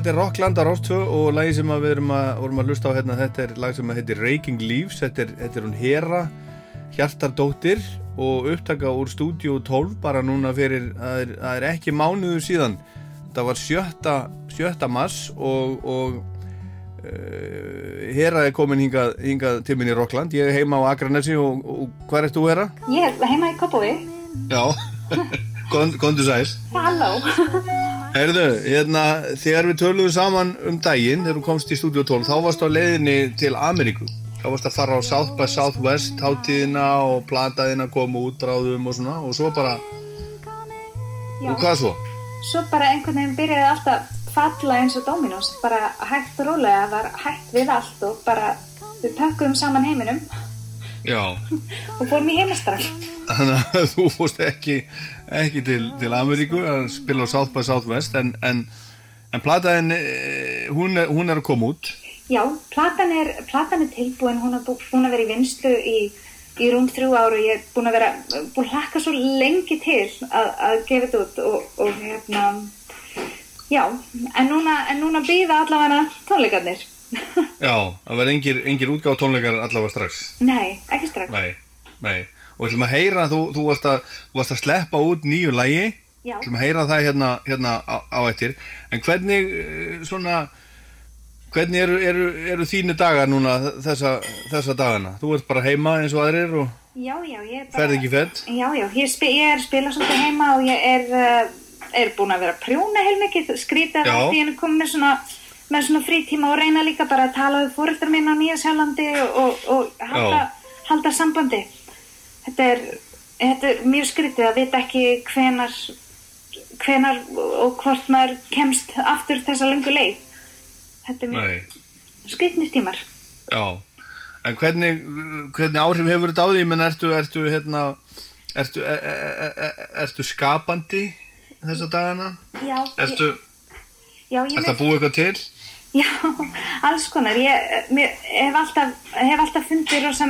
Þetta er Rocklandar Rostfö og lagi sem við erum að, vorum að hlusta á hérna, þetta er lag sem heitir Raking Leaves, þetta er, þetta er hún Hera Hjartardóttir og upptaka úr Studio 12 bara núna fyrir, það er, það er ekki mánuður síðan, þetta var sjötta, sjötta mars og, og uh, Hera er komin hingað, hingað til minni í Rockland, ég er heima á Akranesi og, og hvað ert þú Hera? Ég er heima í Kópaví. Já, kondu sæl. Halló. Herðu, hérna, þegar við töluðum saman um daginn, þegar þú komst í Studio 12, þá varst á leiðinni til Ameríku. þá varst að fara á South by Southwest hátíðina og plataðina koma út bráðum og svona og svo bara, Já. og hvað svo? Svo bara einhvern veginn byrjaði alltaf falla eins og Dominos, bara hægt og rólega, var hægt við allt og bara við pökkum saman heiminum og fórum í heimastral. þannig að þú fórst ekki, ekki til, til Ameríku að spila á South by Southwest en, en, en plataðin, eh, hún hún er að koma út. Já, platan er, platan er tilbúin, hún er bú- búin að vera í vinslu í, í rúm þrjú og ég er búin að vera, búin að hlakka svo lengi til að, að gefa þetta út og, og hérna, já, en núna, núna býða allavega tónleikarnir. Já, það verði engir, engir útgáð tónleikar allavega strax. Nei, ekki strax. Nei, nei. Og við ætlum að heyra, þú, þú, varst að, varst að sleppa út nýju lægi, Já. við ætlum að heyra það hérna, hérna á, á eftir. En hvernig, eh, svona, hvernig eru, eru, eru þínu dagar núna þessa, þessa dagana? Þú ert bara heima eins og aðrir og Já, já, ég er bara... ferð ekki fett? Já, já, ég, spi, ég er að spila svolítið heima og ég er, uh, er búin að vera að prjóna heilmikið, skrítið að því en komið með svona, með svona frítíma og reyna líka bara að tala við fóreldrar mín á Nýja Sjálandi og, og, og halda, halda sambandi. Þetta er, þetta er mjög skrítið að vita ekki hvenar, hvenar og hvort maður kemst aftur þessa löngu leið. Þetta er mjög Nei. skrítnir tímar. Já. En hvernig, hvernig áhrif hefur þetta á því? Menn ertu, ertu, hérna, ertu, er, er, er, ertu skapandi þessa dagana? Já, Ertu, já, ég ertu að búa eitthvað til? Já, alls konar. Ég hef, alltaf, hef alltaf fundið rosa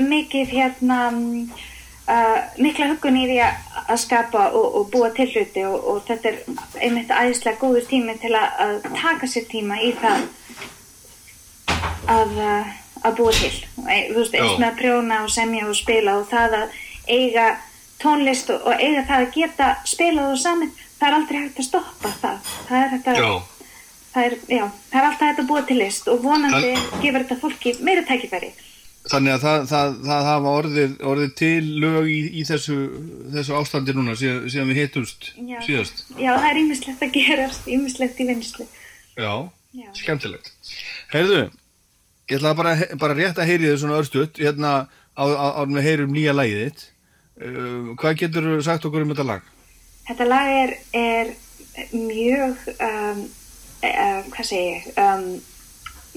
mikið hérna, mm, uh, mikla huggun í því að, skapa og, og búa til hluti og, og þetta er einmitt æðislega góður tími til að, að taka sér tíma í það að, uh, að búa til. Þú veist, eins Já. með að prjóna og semja og spila og það að eiga tónlist og, og eiga það að geta spilað og saman, það er aldrei hægt að stoppa það. Það er hægt að það er, já, það er alltaf að búa til list og vonandi gefur þetta fólki meira tækifæri. Þannig að það, það, það hafa orðið, orðið til lög í, í þessu, þessu ástandi núna síðan, síðan við hittumst síðast. Já, það er ýmislegt að gerast, ýmislegt í vinslu. Já, Já. skemmtilegt. Heyrðu, ég ætla bara, bara rétt að heyri þið svona örstutt, hérna á, á, á við heyrum nýja lagið þitt. Uh, hvað getur sagt okkur um þetta lag? Þetta lag er, er mjög, um, uh, hvað segi ég, um,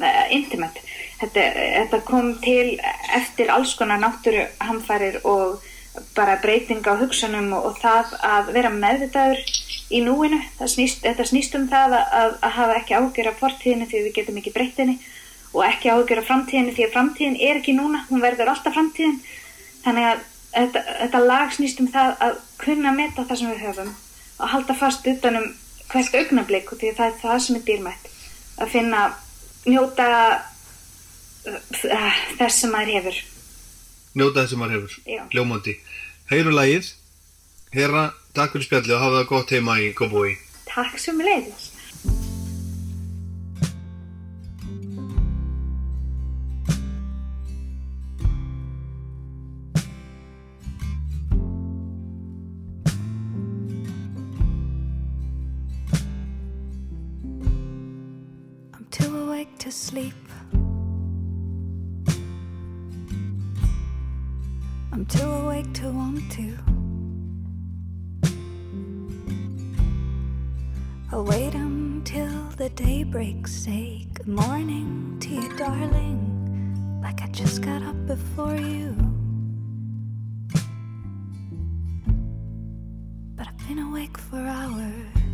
uh, intimate. Þetta, þetta kom til eftir alls konar náttúruhamfærir og bara breyting á hugsunum og, og það að vera meðvitaður í núinu. Snýst, þetta snýst um það að, að hafa ekki ágjör af fortíðinu því við getum ekki breytt henni og ekki ágjör af framtíðinu því að framtíðin er ekki núna, hún verður alltaf framtíðin. Þannig að þetta, þetta lag snýst um það að kunna meta það sem við höfum og halda fast utanum hvert augnablik og því að það er það sem er dýrmætt. Að finna, njóta uh, þess sem maður hefur. Njóta þess sem maður hefur, Já. ljómandi. Heyrum lagið, herra, takk fyrir spjallið og hafa það gott heima í Kópói. Takk sem leiðis. I'm to sleep. I'm too awake to want to. I'll wait until the day breaks. Say good morning to you, darling. Like I just got up before you. But I've been awake for hours.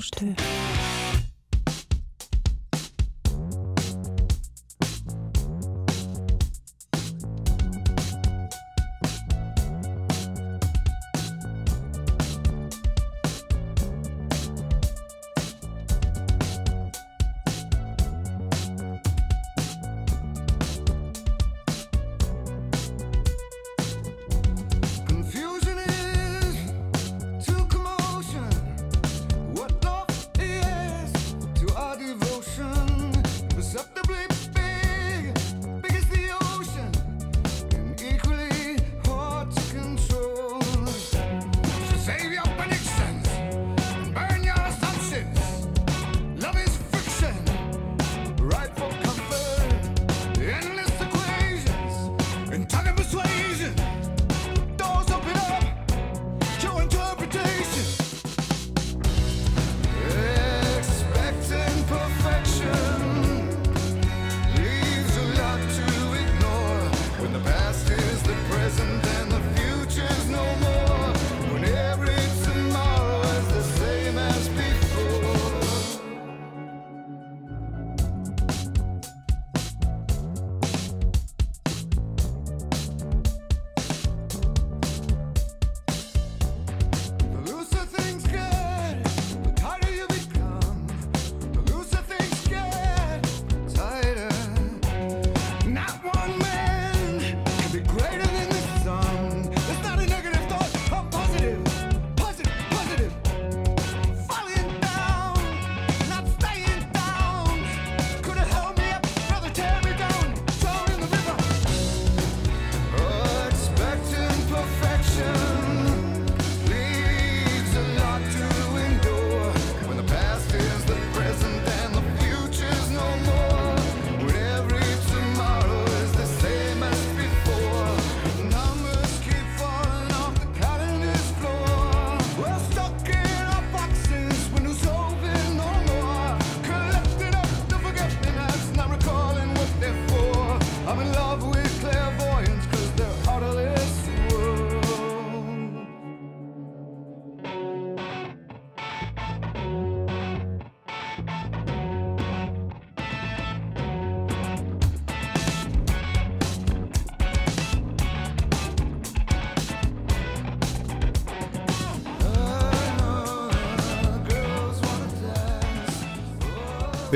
Rockland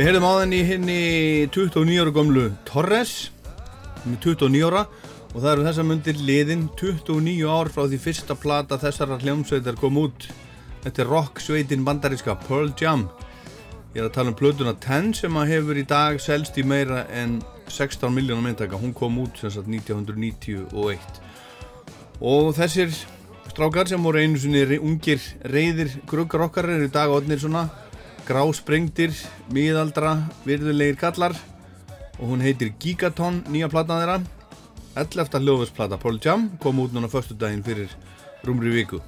Við heyrðum á þenni henni 29 ára gömlu Torres. Er 29 ára og það eru þessa myndir liðin 29 ár frá því fyrsta plata þessara hljómsveitar kom út. Þetta er rock sveitin bandaríska Pearl Jam. Ég er að tala um plötuna 10 sem að hefur í dag selst í meira en 16 miljónum myndaka hún kom út sem sagt 1991 og þessir strákar sem voru einu sinni re- ungir reyðir gruggar okkar eru í dag odnir svona grásprengdir, miðaldra, virðulegir kallar. Og hún heitir Gigaton, nýja platan þeirra. 11. hljóðversplata Pearl Jam kom út núna förstu daginn fyrir rúmri viku.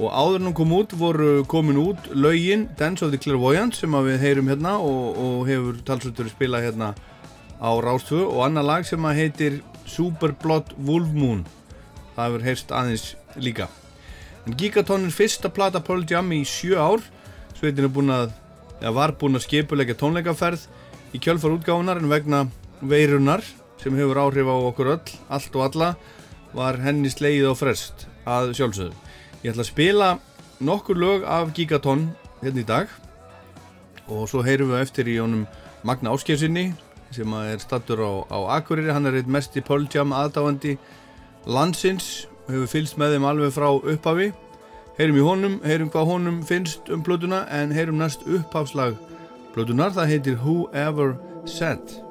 Og áður en hún kom út voru komin út lögin Dance of the Clairvoyant sem við heyrum hérna og, og hefur talsvöldur spilað hérna á Rástvö. Og annar lag sem heitir Super Blood Wolf Moon. Það hefur heyrst aðeins líka. En Gigaton er fyrsta plata Pearl Jam í sjö ár Sveitin er búin að, eða var búin að skipulegja tónleikaferð í kjölfar útgáðunar en vegna veirunar sem hefur áhrif á okkur öll, allt og alla, var henni sleið og frest að sjálfsögðu. Ég ætla að spila nokkur lög af Gigaton hérna í dag og svo heyrum við eftir í honum Magna Áskjörsinni sem er stattur á, á Akureyri, hann er eitt mest í Pöljam aðdáðandi landsins og hefur fylst með þeim alveg frá upphafi Heyrum í honum, heyrum hvað honum finnst um blötuna en heyrum næst uppháslag blötunar, það heitir Whoever Said.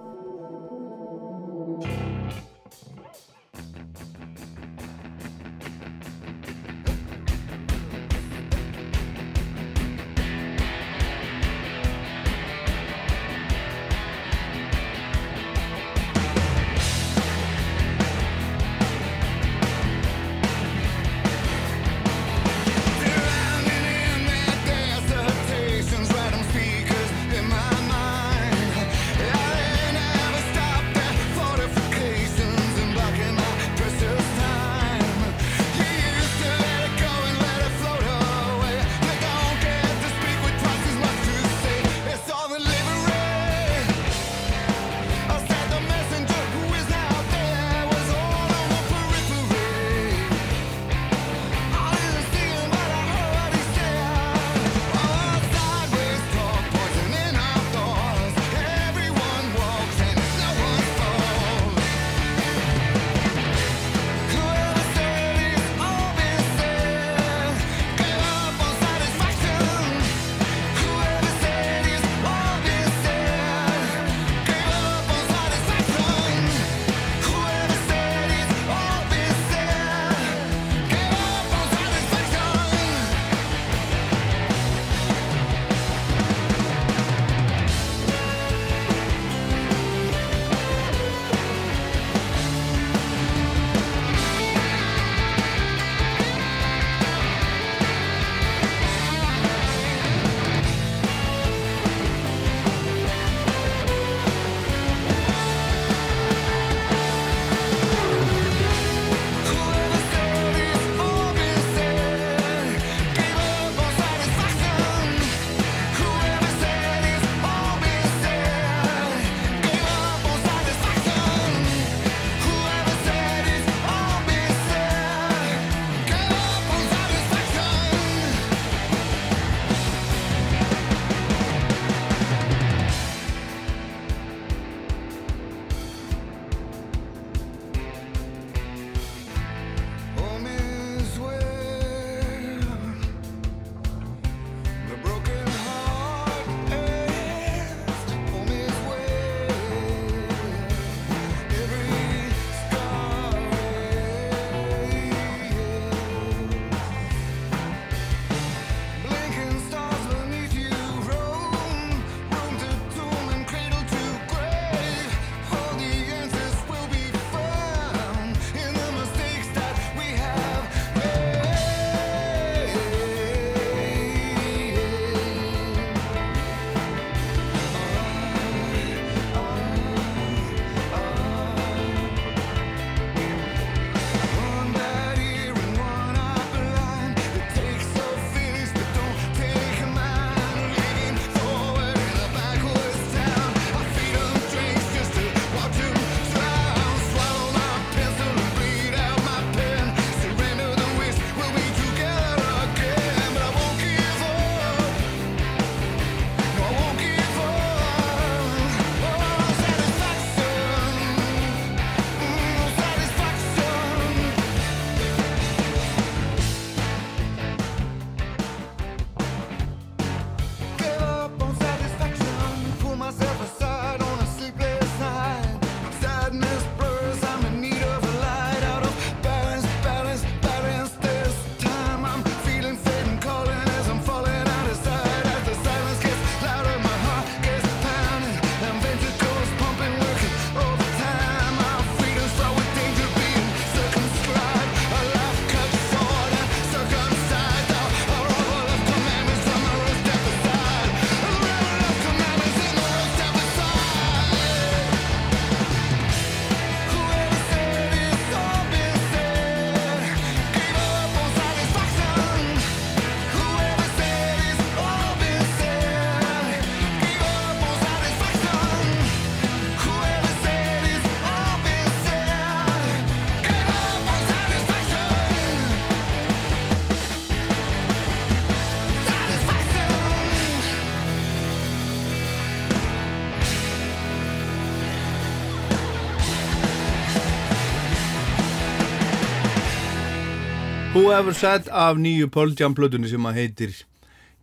Whoever Said af nýju Pearl Jam plötunni sem að heitir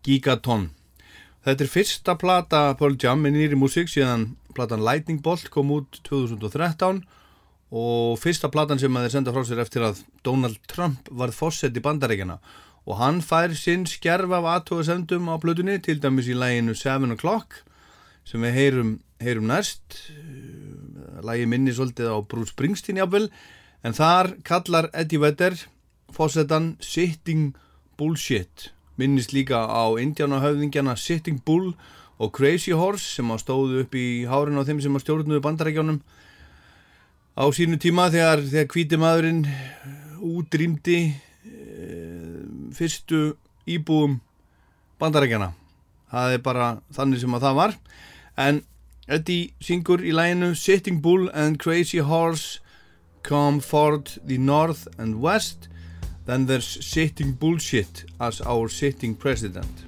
Gigaton. Þetta er fyrsta plata Pearl Jam með nýri músík síðan platan Lightning Bolt kom út 2013 og fyrsta platan sem að þeir senda frá sér eftir að Donald Trump varð fósett í bandarækjana og hann fær sinn skerf af aðtóðasendum á plötunni til dæmis í læginu 7 O'Clock sem við heyrum, heyrum næst lægi minni svolítið á Bruce Springsteen jafnvel en þar kallar Eddie Vedder fósettan Sitting Bullshit. Minnist líka á indjánahöfðingjana Sitting Bull og Crazy Horse sem að stóðu upp í hárin á þeim sem að stjórnuðu bandarækjónum á sínu tíma þegar, þegar hvíti maðurinn útrýmdi e, fyrstu íbúum bandarækjana það er bara þannig sem að það var. En Eddie syngur í læginu Sitting Bull and Crazy Horse come forth the north and west then there's sitting bullshit as our sitting president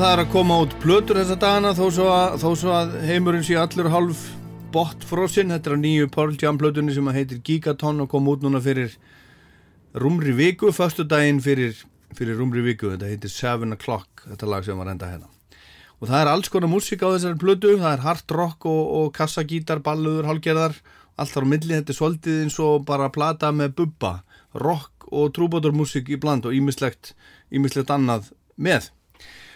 það er að koma út plötur þessa dagana þó svo að, þó svo að heimurinn sé allur hálf botfrosinn. Þetta er á nýju Pearl Jam plötunni sem að heitir Gigaton og kom út núna fyrir rúmri viku, förstu daginn fyrir, fyrir rúmri viku. Þetta heitir Seven O'Clock, þetta lag sem var enda hérna. Og það er alls konar músík á þessari plötu, það er hard rock og, og kassagítar, balluður, hálgerðar, allt þar á milli, þetta er svolítið eins og bara plata með bubba, rock og trúbátormúsík í bland og ímislegt, ímislegt annað með.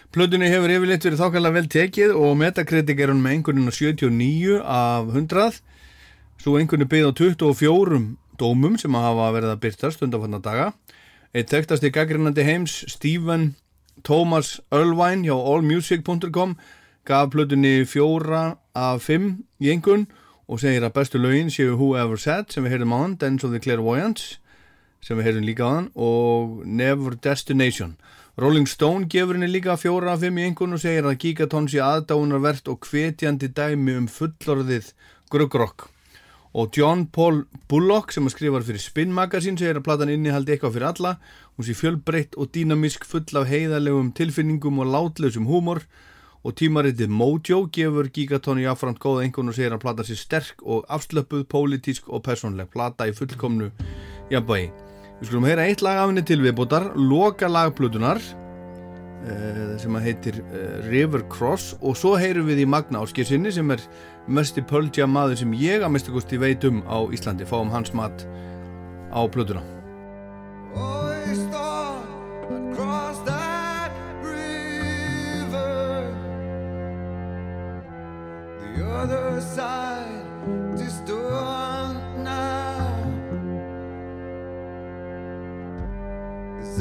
Plötunni hefur yfirleitt verið þákvæmlega vel tekið og Metacritic er hún með einhvern 79 af 100 svo einhvern er byggð á 24 dómum sem hafa verið að byrtast undanfanna daga. Eitt þekktasti gaggrinandi heims Stephen Thomas Erlewine hjá allmusic.com gaf plötunni 4 af 5 í einhvern og segir að bestu lögin séu Whoever Said sem við heyrðum á hann Dance of the Clairvoyants sem við heyrðum líka á hann og Never Destination Rolling Stone gefur henni líka fjóra af fimm í einhvern og segir að Gigaton sé aðdánarvert og hvetjandi dæmi um fullorðið gruggrokk. Og John Paul Bullock sem skrifar fyrir Spin Magazine segir að platan innihaldi eitthvað fyrir alla. Hún sé fjölbreytt og dýnamisk full af heiðalegum tilfinningum og látlausum húmor og tímaritið Mojo gefur Gigaton í afframt góða einhvern og segir að platan sé sterk og afslöpuð, pólitísk og personleg. Plata í fullkomnu jafnvægi. Við skulum heyra eitt lag af henni til viðbútar, loka lagplutunar uh, sem að heitir uh, River Cross og svo heyrum við í Magna Áskirsinni sem er mesti Pearl Jam maður sem ég að mista kosti veit um á Íslandi, fáum hans mat á. The other side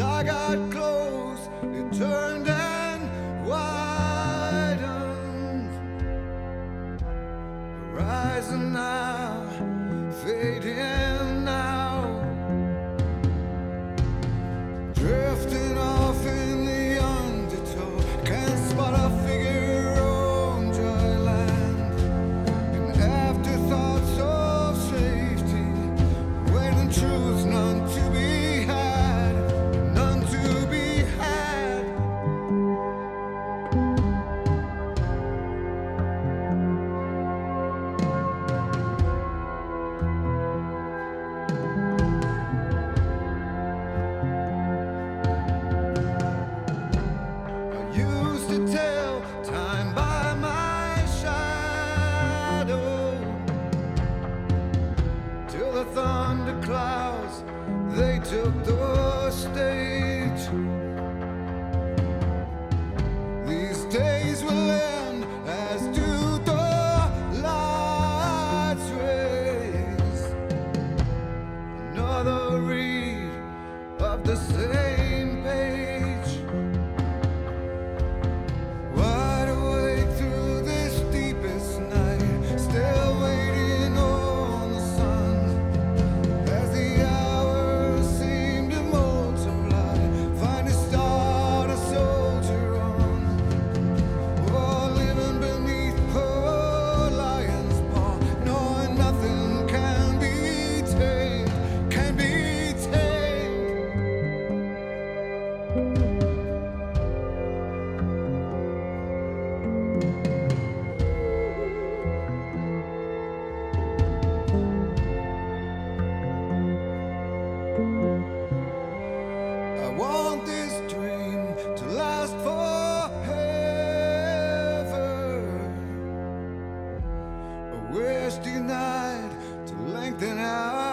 I got close, it turned and widened. Now, fading now. Drifting off denied to lengthen our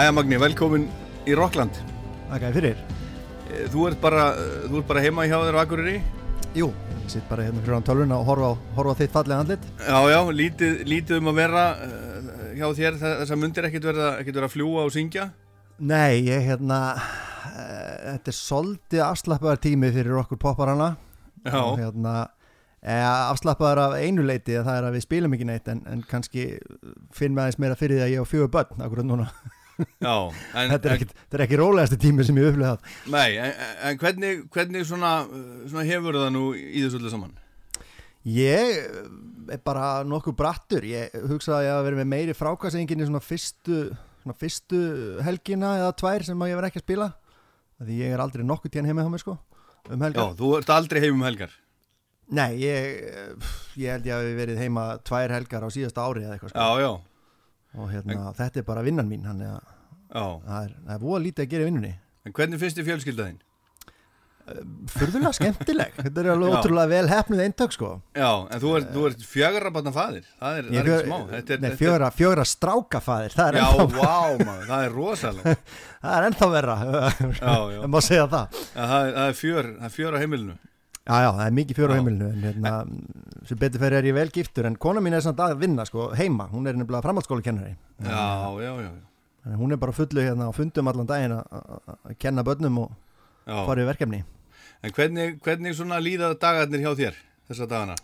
Jæja Magni, velkomin í Rockland Þakka fyrir. Eh, Þú ert bara, eh, þú ert bara heima hjá þér á Akureyri? Jú, ég sitt bara hérna fyrir án tölvun og horfa horfa þitt fallega andlit. Já, já, lítið, lítið um að vera uh, hjá þér. Þess að mundir ekkert verða, ekkert verða að fljúa og syngja? Nei, ég hérna Þetta er soldið afslappaðar tími fyrir okkur popparana. Já. og hérna eh, afslappaðar af einu leiti að það er að við spilum ekki neitt en, en kannski finn með aðeins meira fyrir því að ég á fjögur börn akkurat núna Já, en, þetta, er ekki, ekki rólegasti tími sem ég upplifað. Nei, en, en hvernig, hvernig svona, svona hefur það nú í þessu öllu saman? Ég er bara nokkuð brattur. Ég hugsa að ég hafa verið með meiri frákvæðsengin í svona fyrstu, svona fyrstu helgina eða tvær sem að ég verið ekki að spila. Því ég er aldrei nokkuð tíðan heima hjá mér sko um Já, helgar þú ert aldrei heim um helgar? Nei, ég, ég held ég hafi verið heima tvær helgar á síðasta ári eða eitthvað sko. Já, já og hérna, þetta er bara vinnan mín þannig að það er, er voða lítið að gera vinnunni. En hvernig finnst þið fjölskyldaðinn? Furðulega skemmtileg. Þetta er alveg ótrúlega vel hefnuð eintök sko. Já, en þú ert, ert fjögara barna faðir. Það er, Ég er ekki smá. Er, Nei, fjögra strákafæðir Það er Já, vá maður, það er rosalega Það er ennþá verra. Já, já. Það má segja það. Já, það, er, það, er fjör, það er fjör á heimilinu Já, já, það er mikið fjör á heimilinu en hérna, sem betur fyrir er ég vel giftur en kona mín er samt að vinna sko, heima hún er nefnilega framhaldsskóla kennari Já, já, já, já. hún er bara fullu hérna á fundum allan daginn að- kenna börnum og Já. fara í verkefni En hvernig, hvernig svona líða dagarnir hjá þér þessa dagana?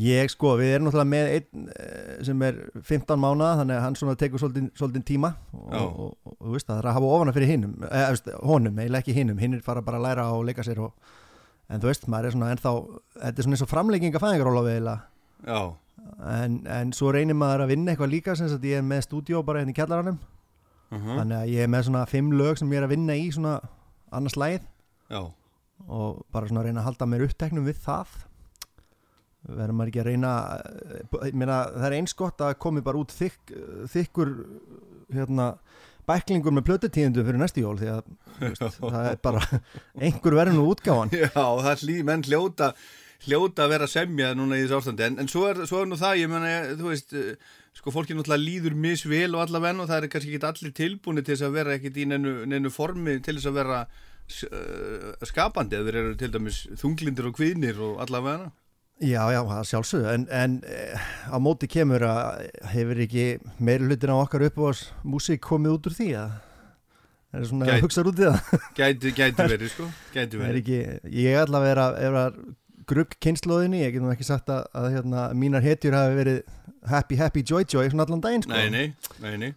Ég sko, við erum náttúrulega með einn eh, sem er 15 mánuða þannig að hann svona tekur svolítið, svolítið tíma og, Já. og, og, og, þú veist það er að hafa ofana fyrir hinnum eh, veist, honum, eiginlega ekki hinnum, hinnir fara bara að læra og leika sér og, en þú veist, maður er svona ennþá þetta er svona eins og framlegging að fæðingaróla Já, en, en svo reynir maður að vinna eitthvað líka sem sagt ég er með stúdíó bara hérna í kjallaranum. Mhm. þannig að ég er með svona fimm lög sem ég er að vinna í svona annars lægið já, og bara svona að reyna að halda mér uppteknum við það. Verður maður ekki að reyna eh, meina það er eins gott að komi bara út þykk, þykkur hérna bæklingur með plötutíðindum fyrir næstu jól því að veist, það er bara einhver verður nú útgáfan. Já, það er lí, menn hljóta hljóta að vera að semja núna í þessu ástandi. En, en svo, er, svo er nú það, ég menna þú veist, eh, sko fólki náttúrulega líður misvel og allaveg og það er kannski ekki allir tilbúni til þess að vera ekkit í neinu, neinu formi til þess að vera uh, skapandi eða þeir eru til dæmis þunglindir og kviðnir og allavega Já, já, það sjálfsögðu, en, en eh, á móti kemur að hefur ekki meiri hlutin á okkar upp á músík komið út úr því að það er svona Gæti- að hugsa út í það? Gæti, gæti verið, sko, gæti er verið. ekki, ég er allavega er að, er að grugg kynnslóðinni, ég get nú ekki sagt að, að hérna, mínar hetjur hafi verið happy, happy, joy, joy, svona allan daginn sko. Nei, nei, nei, nei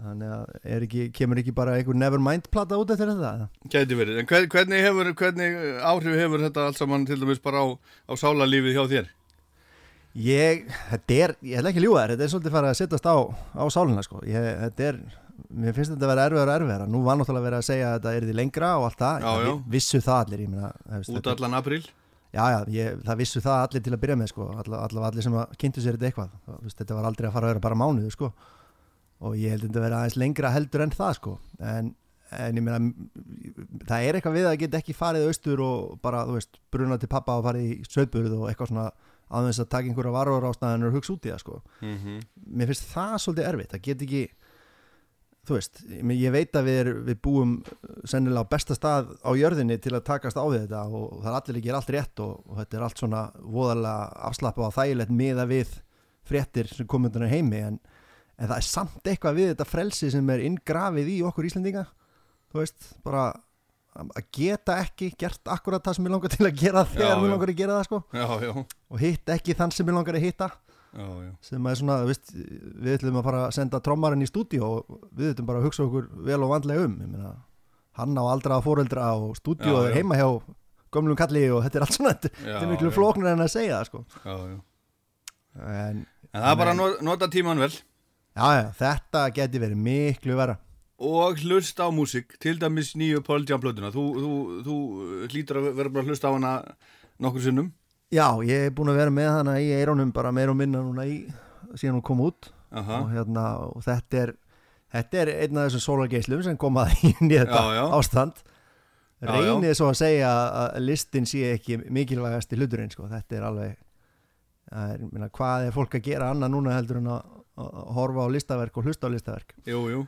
Þannig að ekki, kemur ekki bara einhver Nevermind plata út eftir þetta Gæti verið, en hver, hvernig, hefur, hvernig áhrif hefur þetta allt saman til dæmis bara á, á sálarlífið hjá þér? Ég, þetta er, ég ætla ekki að ljúga þér, þetta er svolítið farið að sittast á, á sálina sko. ég, þetta er, mér finnst þetta að vera erfiðar og erfiðar nú var náttúrulega verið að segja að þetta er því lengra og allt það, Já, já. vissu það allir ég meina, veist, Út allan apríl? Já, já, ég, það vissu það allir til að byrja með sko, allavega alla, allir sem kynntu sér þetta eitthvað þetta var aldrei að fara að vera bara mánuðu sko. Og ég held að þetta vera aðeins lengra heldur en það sko. en, en ég meina það er eitthvað við að geta ekki farið austur og bara, þú veist, bruna til pappa og farið í söðburð og eitthvað svona aðeins að taka einhverja varur ástæðan og hugsa út í það sko. Mhm. mér finnst það svolítið erfitt það get ekki þú veist, ég veit að við, er, við búum sennilega á besta stað á jörðinni til að takast á þetta og það er allir ekki allt rétt og, og þetta er allt svona voðalega afslappa og þægilegt miða við fréttir sem komum undan heimi en, en það er samt eitthvað við þetta frelsi sem er inngrafið í okkur Íslendinga þú veist, bara að að geta ekki gert akkurat það sem ég langar til að gera þegar já. langar að gera það sko Já, já. og hitt ekki þann sem ég langar að hitta Já, sem er svona, veist, við ætlum að fara að senda trommarinn í stúdíu og við ætlum bara að hugsa okkur vel og vandlega um ég meina, hann á aldraða fóreldra og stúdíu já. heima hjá gömlum kalli og þetta er allt svona þetta er miklu flóknar en að segja það sko Já, já. en, En það er bara að not- nota tíman vel já, þetta geti verið miklu vera og hlusta á músík til dæmis nýju Paul Jam plötuna þú, þú, þú hlýtur að vera bara að hlusta á hana nokkur sinnum já, ég er búin að vera með hana í eirónum bara meir og minna núna í síðan hún kom út Aha. og, hérna, og þetta er þetta er einn af þessum sólargeislum sem kom að inn í þetta Já, já. ástand Já, já. reynið svo að segja að listin sé ekki mikilvægast í hluturinn sko. þetta er alveg er, minna, hvað er fólk að gera annað núna heldur en að, að horfa á listaverk og hlusta á listaverk Jú, jú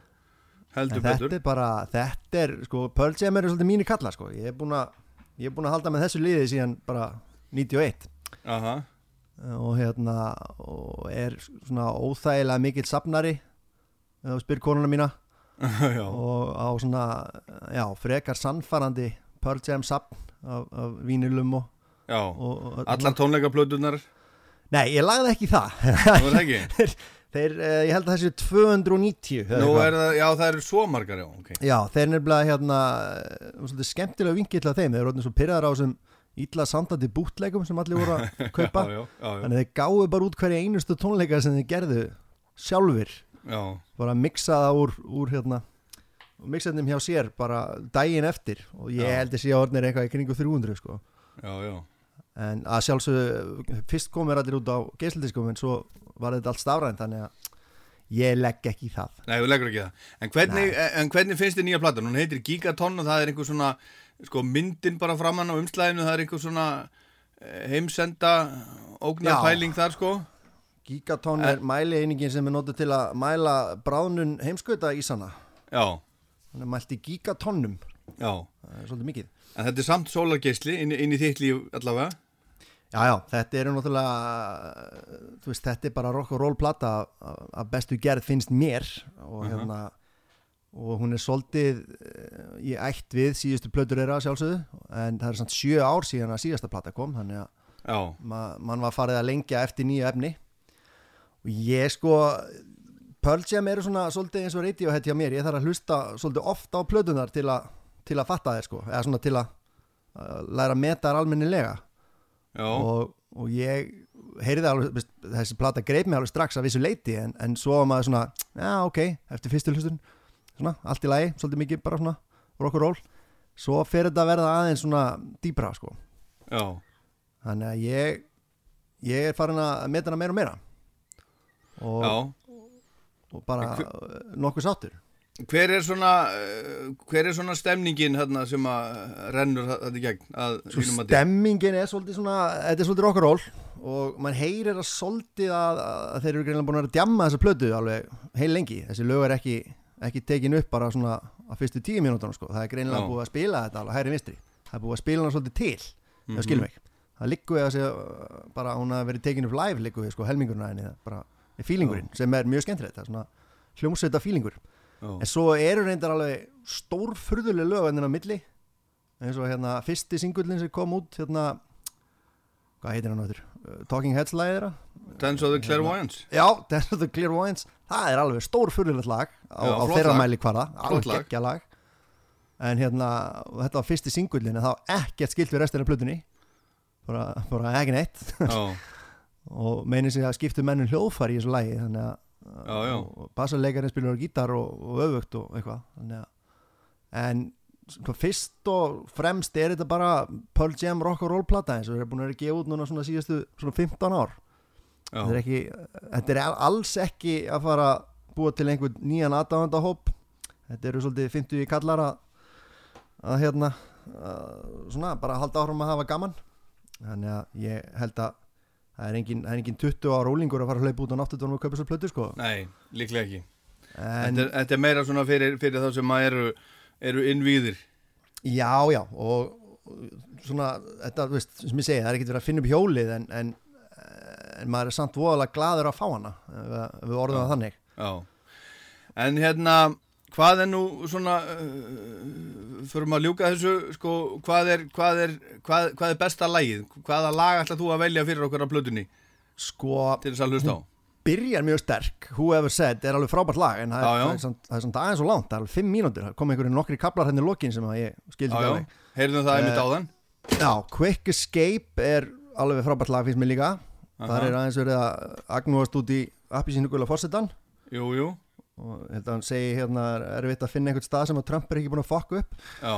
Heldur en þetta betur. er bara, þetta er sko, Pearl Jam eru svolítið mínir kallar sko. ég er búin að ég er búin að halda með þessu liði síðan bara 91 Aha. og hérna og er svona óþægilega mikill þú spyr konuna mína og á svona já, frekar sannfarandi Pearl Jam safn af, af vínilum og, Já, og, og allar tónleikaplötunar Nei, ég lagði ekki það er það ekki? þeir, eh, ég held að þessi 290 eða Nú eitthvað. er það, já það eru svo margar já, ok. Já, þeir nefnilega hérna eh, svolítið skemmtilega vingill af þeim. Þeir eru orðin svo pyrraðar á þessum illa samtandi bútleikum sem allir voru að kaupa. Já, já, já, já. þannig þeir gáðu bara út hverja einustu tónleika sem þeir gerðu sjálfur Já. bara mixa það úr, úr hérna þeim hjá sér bara daginn eftir. Og ég held að sé að orðin er eitthvað í kringu 300 sko. Já, já. En að sjálfsögðu fyrst komur allir út á geislindiskum en svo var þetta allt stafrænt þannig að ég legg ekki í það. Nei, við leggur ekki það. En hvernig, en hvernig finnst þið nýja platan? Hún heitir Gigaton og það er einhver svona sko myndin bara framann á umslæðinu það er einhver svona eh, heimsenda ógnarpæling þar sko. Gigaton er mælieiningin sem er notið til að mæla bráðnun heimskauta ísana Já. Hann er mælt í gigatonnum. Já. Svolítið mikið. En þetta er samt sólargeisli inn, inn í þitt líf allavega Já, já, þetta er náttúrulega þú veist, þetta er bara rock og roll plata af- af bestu gerð finnst mér og Mhm. hérna og hún er soldið í ætt við síðustu plötur þeirra sjálfsögðu en það er samt sjö ár síðan að síðasta plata kom þannig að ma mann var farið að lengja eftir nýju efni og ég sko Pearl Jam eru svona svolítið eins og Radiohead hjá mér, ég þarf að hlusta svolítið ofta á plötunar til, a, til að fatta þeir sko, eða svona til að að læra að meta þær almennilega. Og, og ég heyrði alveg, þessi plata greip mig alveg strax að vissu leiti en, en svo var maður svona, já ok, eftir fyrstu hlustun. Svona, allt í lagi, svolítið mikið bara svona rock and roll, svo fer þetta að verða aðeins svona dýbra sko. Já. þannig að ég ég er farin að meta hana meira og meira. Og, og bara nokkuð sáttur Hver er svona uh, hver er svona stemningin hérna sem að rennur þetta í gegn að mati? stemmingin er svolítið svona þetta er svolítið rock'n'roll og mann heyrir að svolítið að, að þeir eru greinlega búin að að djamma þessa plötu alveg heil lengi, þessi lög er ekki ekki tekin upp bara svona á fyrstu tíu mínútonum sko, það er greinilega Já. búið að spila þetta alveg hæri vinstri, það er búið að spila hana svolítið til mm Mhm. skilum ekki, það liggur við að segja bara hún hafi verið tekin upp live liggur við sko helmingurinn að henni, það bara er fílingurinn sem er mjög skemmtilegt, það er svona hljómsveita fílingur Já. en svo eru reyndar alveg stórfurðuleg lög ennina á milli. Eins og hérna fyrsti singullin sem kom út hérna hvað heitir hann áttur? Talking Heads lagið þeirra? Dance of the Clairvoyants. Já, Dance of the Clairvoyants. Það er alveg stórfurðulegt lag á, Já, á þeirra lag. mæli hvaða alveg geggja lag. En hérna, þetta var fyrsti singullin en það var ekkert skilt við restina af plötunni. Bara, bara ekki neitt. Já. og meinir sig að skiptu mennum hljóðfari í þessu lagi þannig að bassarleikarinn spilur gítar og, og öfugt og eitthvað en sko, fyrst og fremst er þetta bara Pearl Jam rock and roll plata eins og þeir eru búin að vera að gefa út núna svona síðustu svona 15 ár. Þetta er, ekki, þetta er alls ekki að fara að búa til einhvern nýjan aðdáðandahóp þetta eru svolítið 50 kallar að, að hérna að, svona bara halda áfram að hafa gaman. Þannig að ég held að það er engin, það er engin 20 ára ólingur að fara að hlaupa út á náttúrunum og kaupa svo plötu sko. Nei, líklega ekki. En- þetta, er, þetta er meira svona fyrir, fyrir þá sem að eru, eru innvíðir. Já, já, og svona, þetta, þú veist, sem ég segi, það er ekkert verið að finna upp hjólið en, en, en maður er samt voðalega glaður að fá hana við, við orðum það þannig. Já. En hérna, hvað er nú svona uh, förum að ljúka þessu sko, hvað er, hvað er, hvað, hvað er besta lagið? Hvaða lag ætla þú að velja fyrir okkur á plötunni? Sko Til þess að hlusta á Byrjar mjög sterk, Whoever Said er alveg frábært lag en það Já, já. er, samt aðeins og langt, það er alveg 5 mínútur það kom einhverju nokkri kaplar henni lokin sem að ég skildi ekki alveg heyrðum það einmitt Eh, áðan Já, Quick Escape er alveg frábært lag finnst mér líka Aha. Það er aðeins verið að agnúast út í appi sínu gula fórsetan Jú, jú og að hann segi hérna er erfitt að finna einhvern stað sem að Trump er ekki búin að fokka upp? Já,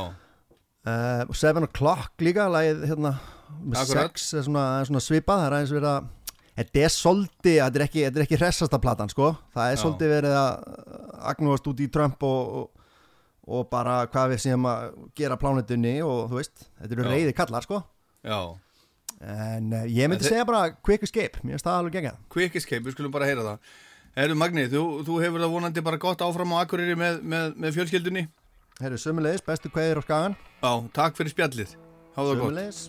uh, og Seven O'Clock líka lagið hérna með Akkurat. sex er svona, svona svipað það er aðeins verið að þetta er svolítið, þetta er ekki, ekki hressasta platan sko, það er svolítið verið að agnúast út í Trump og, og, og bara hvað við séum að gera plánetunni og þú veist, þetta eru reyði kallar sko. Já. En uh, ég myndi segja bara Quick Escape, mér finnst það alveg gegja Quick Escape, við skulum bara heyra það Herru Magni, þú, þú hefur það vonandi bara gott áfram á Akureyri með, með, með fjölskyldunni. Herru, sömulegis, bestu kveðir á skagan. Já, takk fyrir spjallið. Háða gott. Sömulegis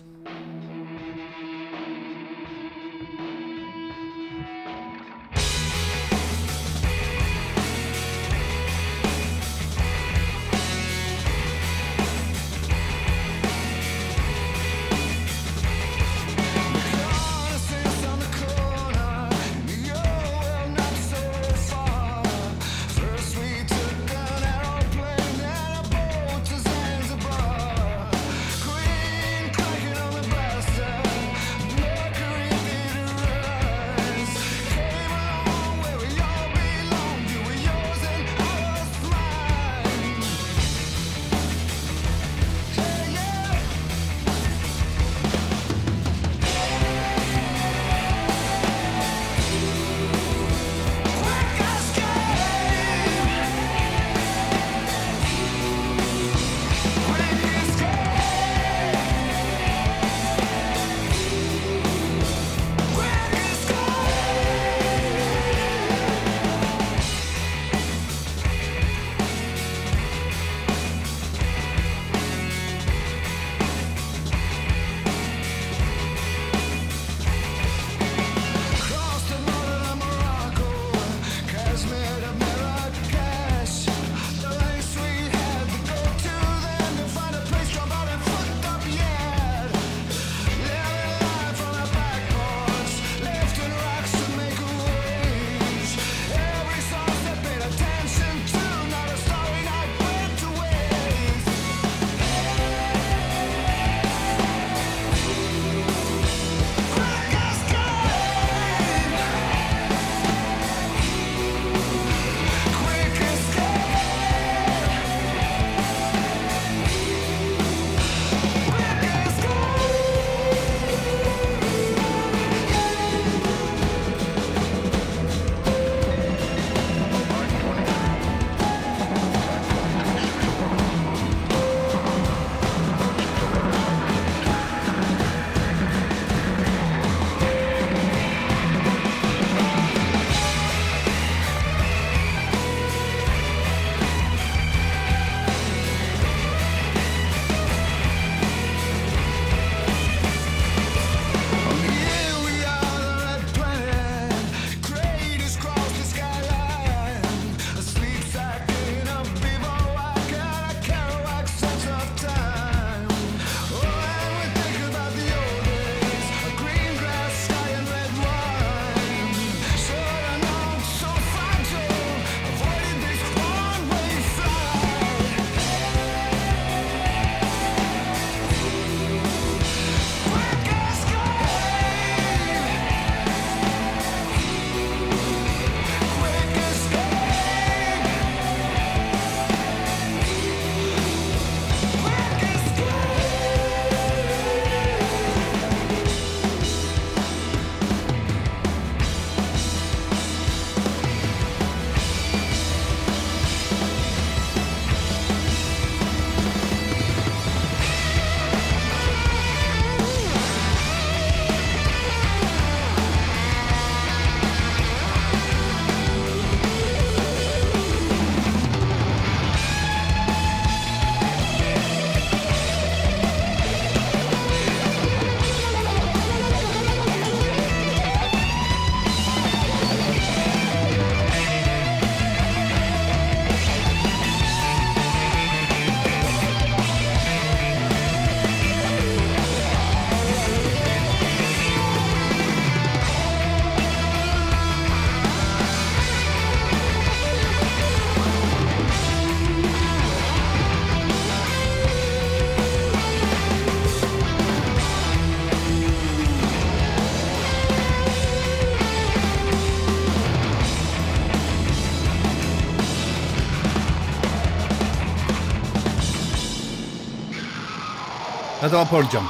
Þetta var Pearl Jam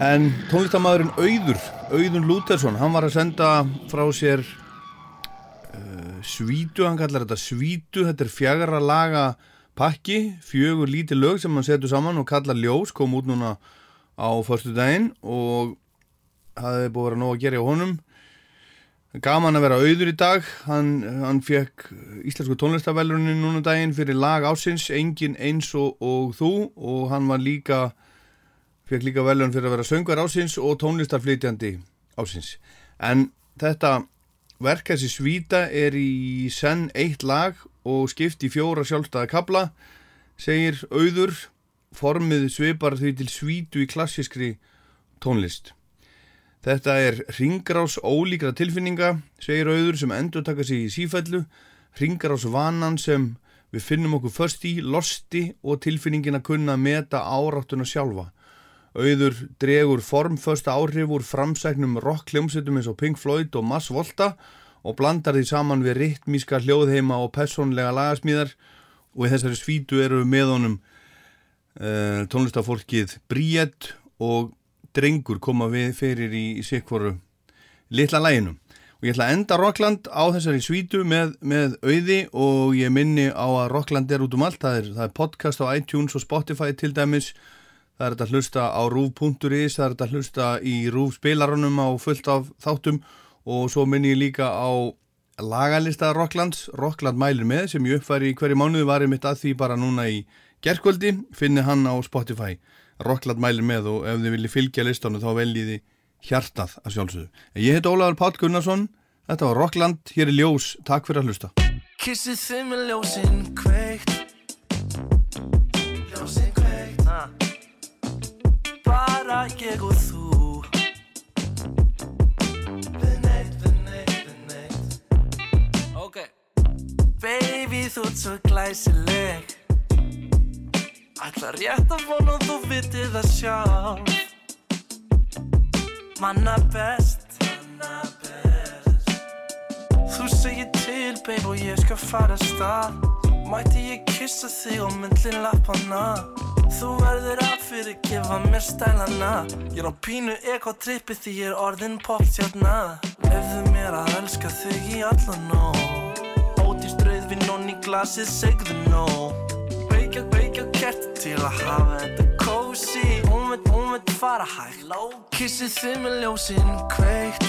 En tónlistamæðurinn Auður Auðun Lútersson, hann var að senda frá sér uh, svítu, hann kallar þetta svítu. Þetta er fjagra laga pakki fjögur lítið lög sem hann setur saman og kallar ljós, kom út núna á förstu daginn og það hefði búið að vera nóg að gera á honum Gaman að vera auður í dag, hann, hann fekk Íslensku tónlistavelunin núna um daginn fyrir lag ásins, Engin eins og, og þú og hann var líka, fekk líka velun fyrir að vera söngvar ásins og tónlistarflytjandi ásins. En þetta verk þessi svíta er í senn eitt lag og skipt í fjóra sjálfstæða kabla, segir auður, formið svipar því til svítu í klassískri tónlist. Þetta er ringrás ólíkra tilfinninga, segir auður sem endur taka sig í sífællu, ringrás vanan sem við finnum okkur först í, losti og tilfinningin að kunna meta áráttuna sjálfa. Auður dregur formfösta áhrif úr framsæknum rock-hljómsettum eins og Pink Floyd og Mass Volta og blandar því saman við ritmíska hljóðheima og personlega lagasmíðar og í þessari svítu eru við með honum uh, tónlistafólkið Bríett og Drengur koma við fyrir í, sikvoru litla læginu. Og ég ætla að enda Rockland á þessari svítu með, með auði og ég minni á að Rockland er út um allt. Það er, það er podcast á iTunes og Spotify til dæmis. Það er þetta hlusta á rúf.is, það er þetta hlusta í rúf spilarunum á fullt af þáttum og svo minni ég líka á lagalista Rocklands, Rockland mælir með sem ég uppfæri hverju mánuði varum mitt að því bara núna í gerkvöldi, finni hann á Spotify. Rockland mælir með og ef þið viljið fylgja listanum þá veljið þið hjartað að sjálfsögðu. En Ég heit Ólafur Páll Gunnarsson, þetta var Rockland, hér er ljós, takk fyrir að hlusta. Kissið þið með ljósinn kveikt Ljósinn kveikt ah. Bara ég og þú Við neitt, við neitt, við neitt Ok Baby þú ert svo glæsileg Ætla rétt að vona að þú vitið það sjálf. Manna best. Þú segir til, babe, og ég skal fara stað. Mætti ég kissa þig á myndlin lappana. Þú verður að fyrirgefa mér stælana. Ég er á pínu ekotrippi því ég er orðin popstjarna Lefðu mér að elska þig í allan nóg Ódýrst rauðvinn og ný glasið segðu nóg Kveikja, kveikja kerti til að hafa þetta kósi. Hún veit, hún veit fara hægt. Low kissið þið með ljósinn kveikt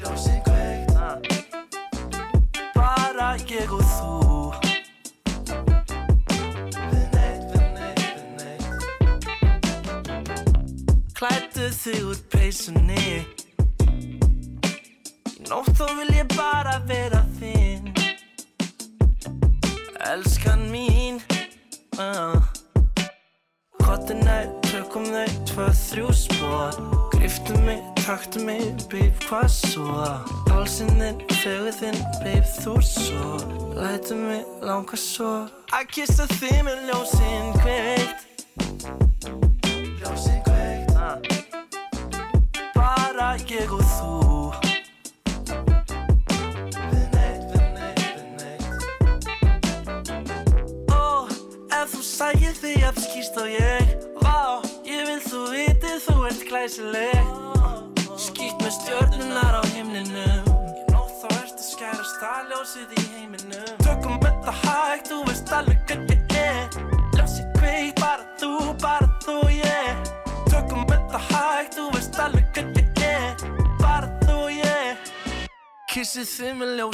Ljósinn kveikt. Bara ég og þú. Klættu þig úr peysunni. Í nótt þá vil ég bara vera þinn. Elskan mín uh. Kottu nær, tökum þau tvö, þrjú spór Griftu mig, taktu mig, babe, hvað svo? Hálsinn þinn, fegur þinn, babe, þú svo Lætu mig langa svo Að kissa þig með ljósinn kveikt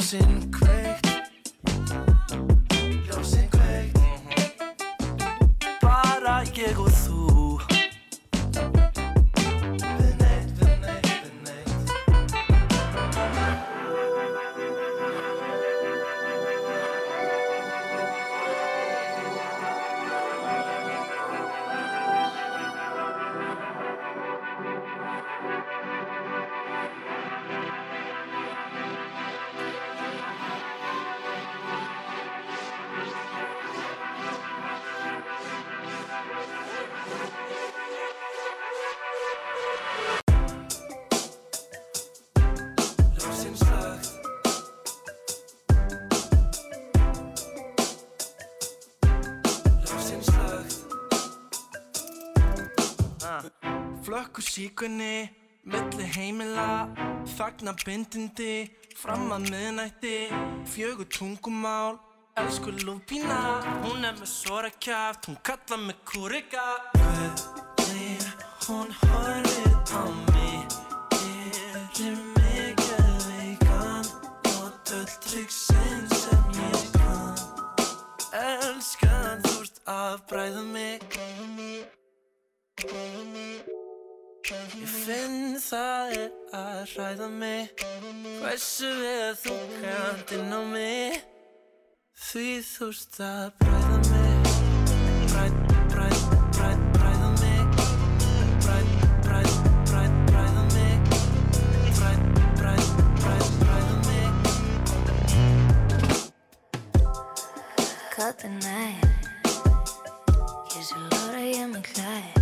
þið síkunni Milli heimila Þagna bindindi Fram að miðnætti Fjögur tungumál Elsku lúpína. Hún er með svora kjaft Hún kalla mig kúrika Hvernig hún horfir á mig Gerir mig öll triksin sem ég kann. Elskan, þú ert að bræða mig Ég finn það er að hræða mig. Hversu við þú kant inn á mig. Því þú ert að bræða mig. Bræð, bræð, bræð, bræða mig. Bræð, bræð, bræð, bræða mig. Bræð, bræð, bræð, bræða mig. Cut the night Kissi lóra ég mig klæð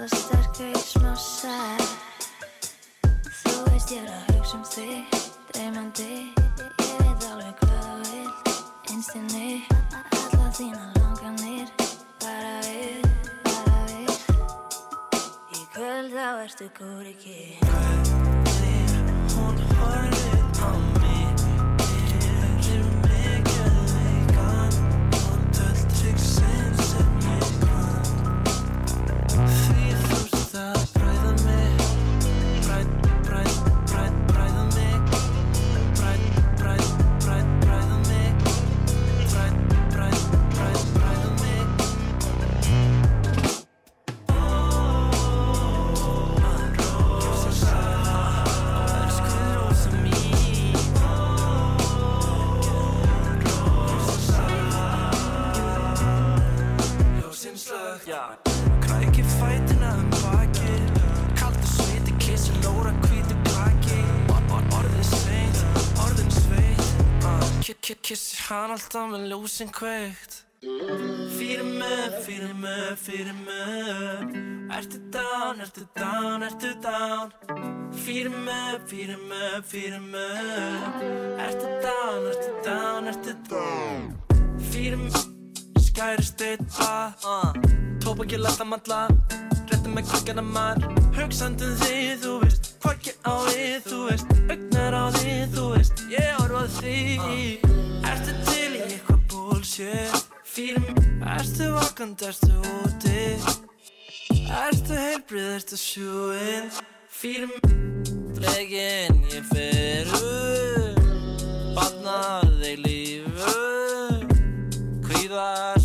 Blanda sterkur í smá sæ Þú veist ég er að hugsa um þig Dreymandi. Ég veit alveg hvað þú vilt Einstinni Alla þína langanir Bara við, bara við. Í kvöld þá ertu kúriki Hún Hann alltaf með ljósin kveikt. Fyrir mig, fyrir mig, fyrir mig. Ertu down, ertu down, ertu down? Fyrir mig, fyrir mig, fyrir mig. Ertu down, ertu down, ertu down? Fyrir mig Skæri steita uh. Tópa ekki lata matla Rétti með kveikana mar. Hugsandum þig, þú veist Hvorki á þig, þú veist. Augnar á þig, þú veist Ég horfa á þig Ertu til í eitthvað bullshit? Fyrir mig Ertu vakandi, ertu úti? Ertu heilbrið, ertu sjúinn Fyrir mig Dregin, ég fer upp. Batnar þig lífu Kvíða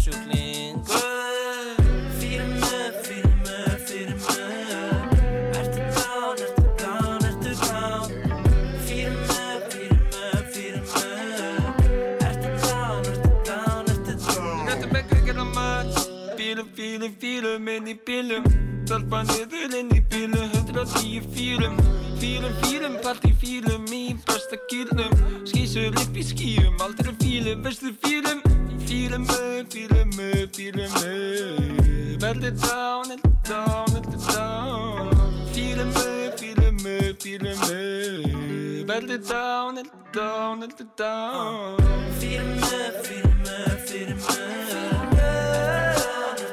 bílum, inn í bílum. Dalpa niður inn í bílum 110 fílum. Fílum, fílum, party fílum Í besta gýrnum Skísur upp í skýjum Aldrei fílum, bestu fílum. Fílum, fílum, fílum Veldi down, veldi down, veldi down. Fílum, fílum, fílum Veldi down, veldi down, veldi down. Fyrir mig, fyrir mig, fyrir mig Ertu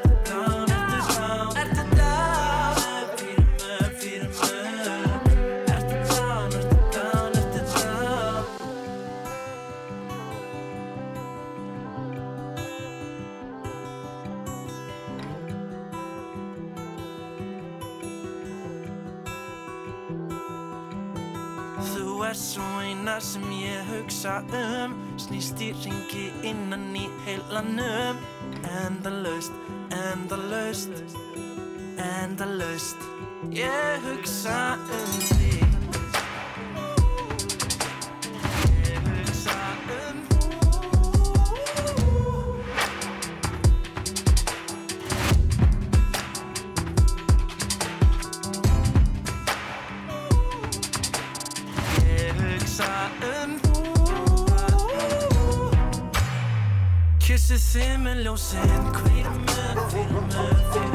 svo eina sem ég hugsa um. Snýst í ringi innan í heilanum. Endalaust, endalaust, endalaust. Ég hugsa um þig hugsa um Kissi þið með ljósin Hvíl með, fyrir með, fyrir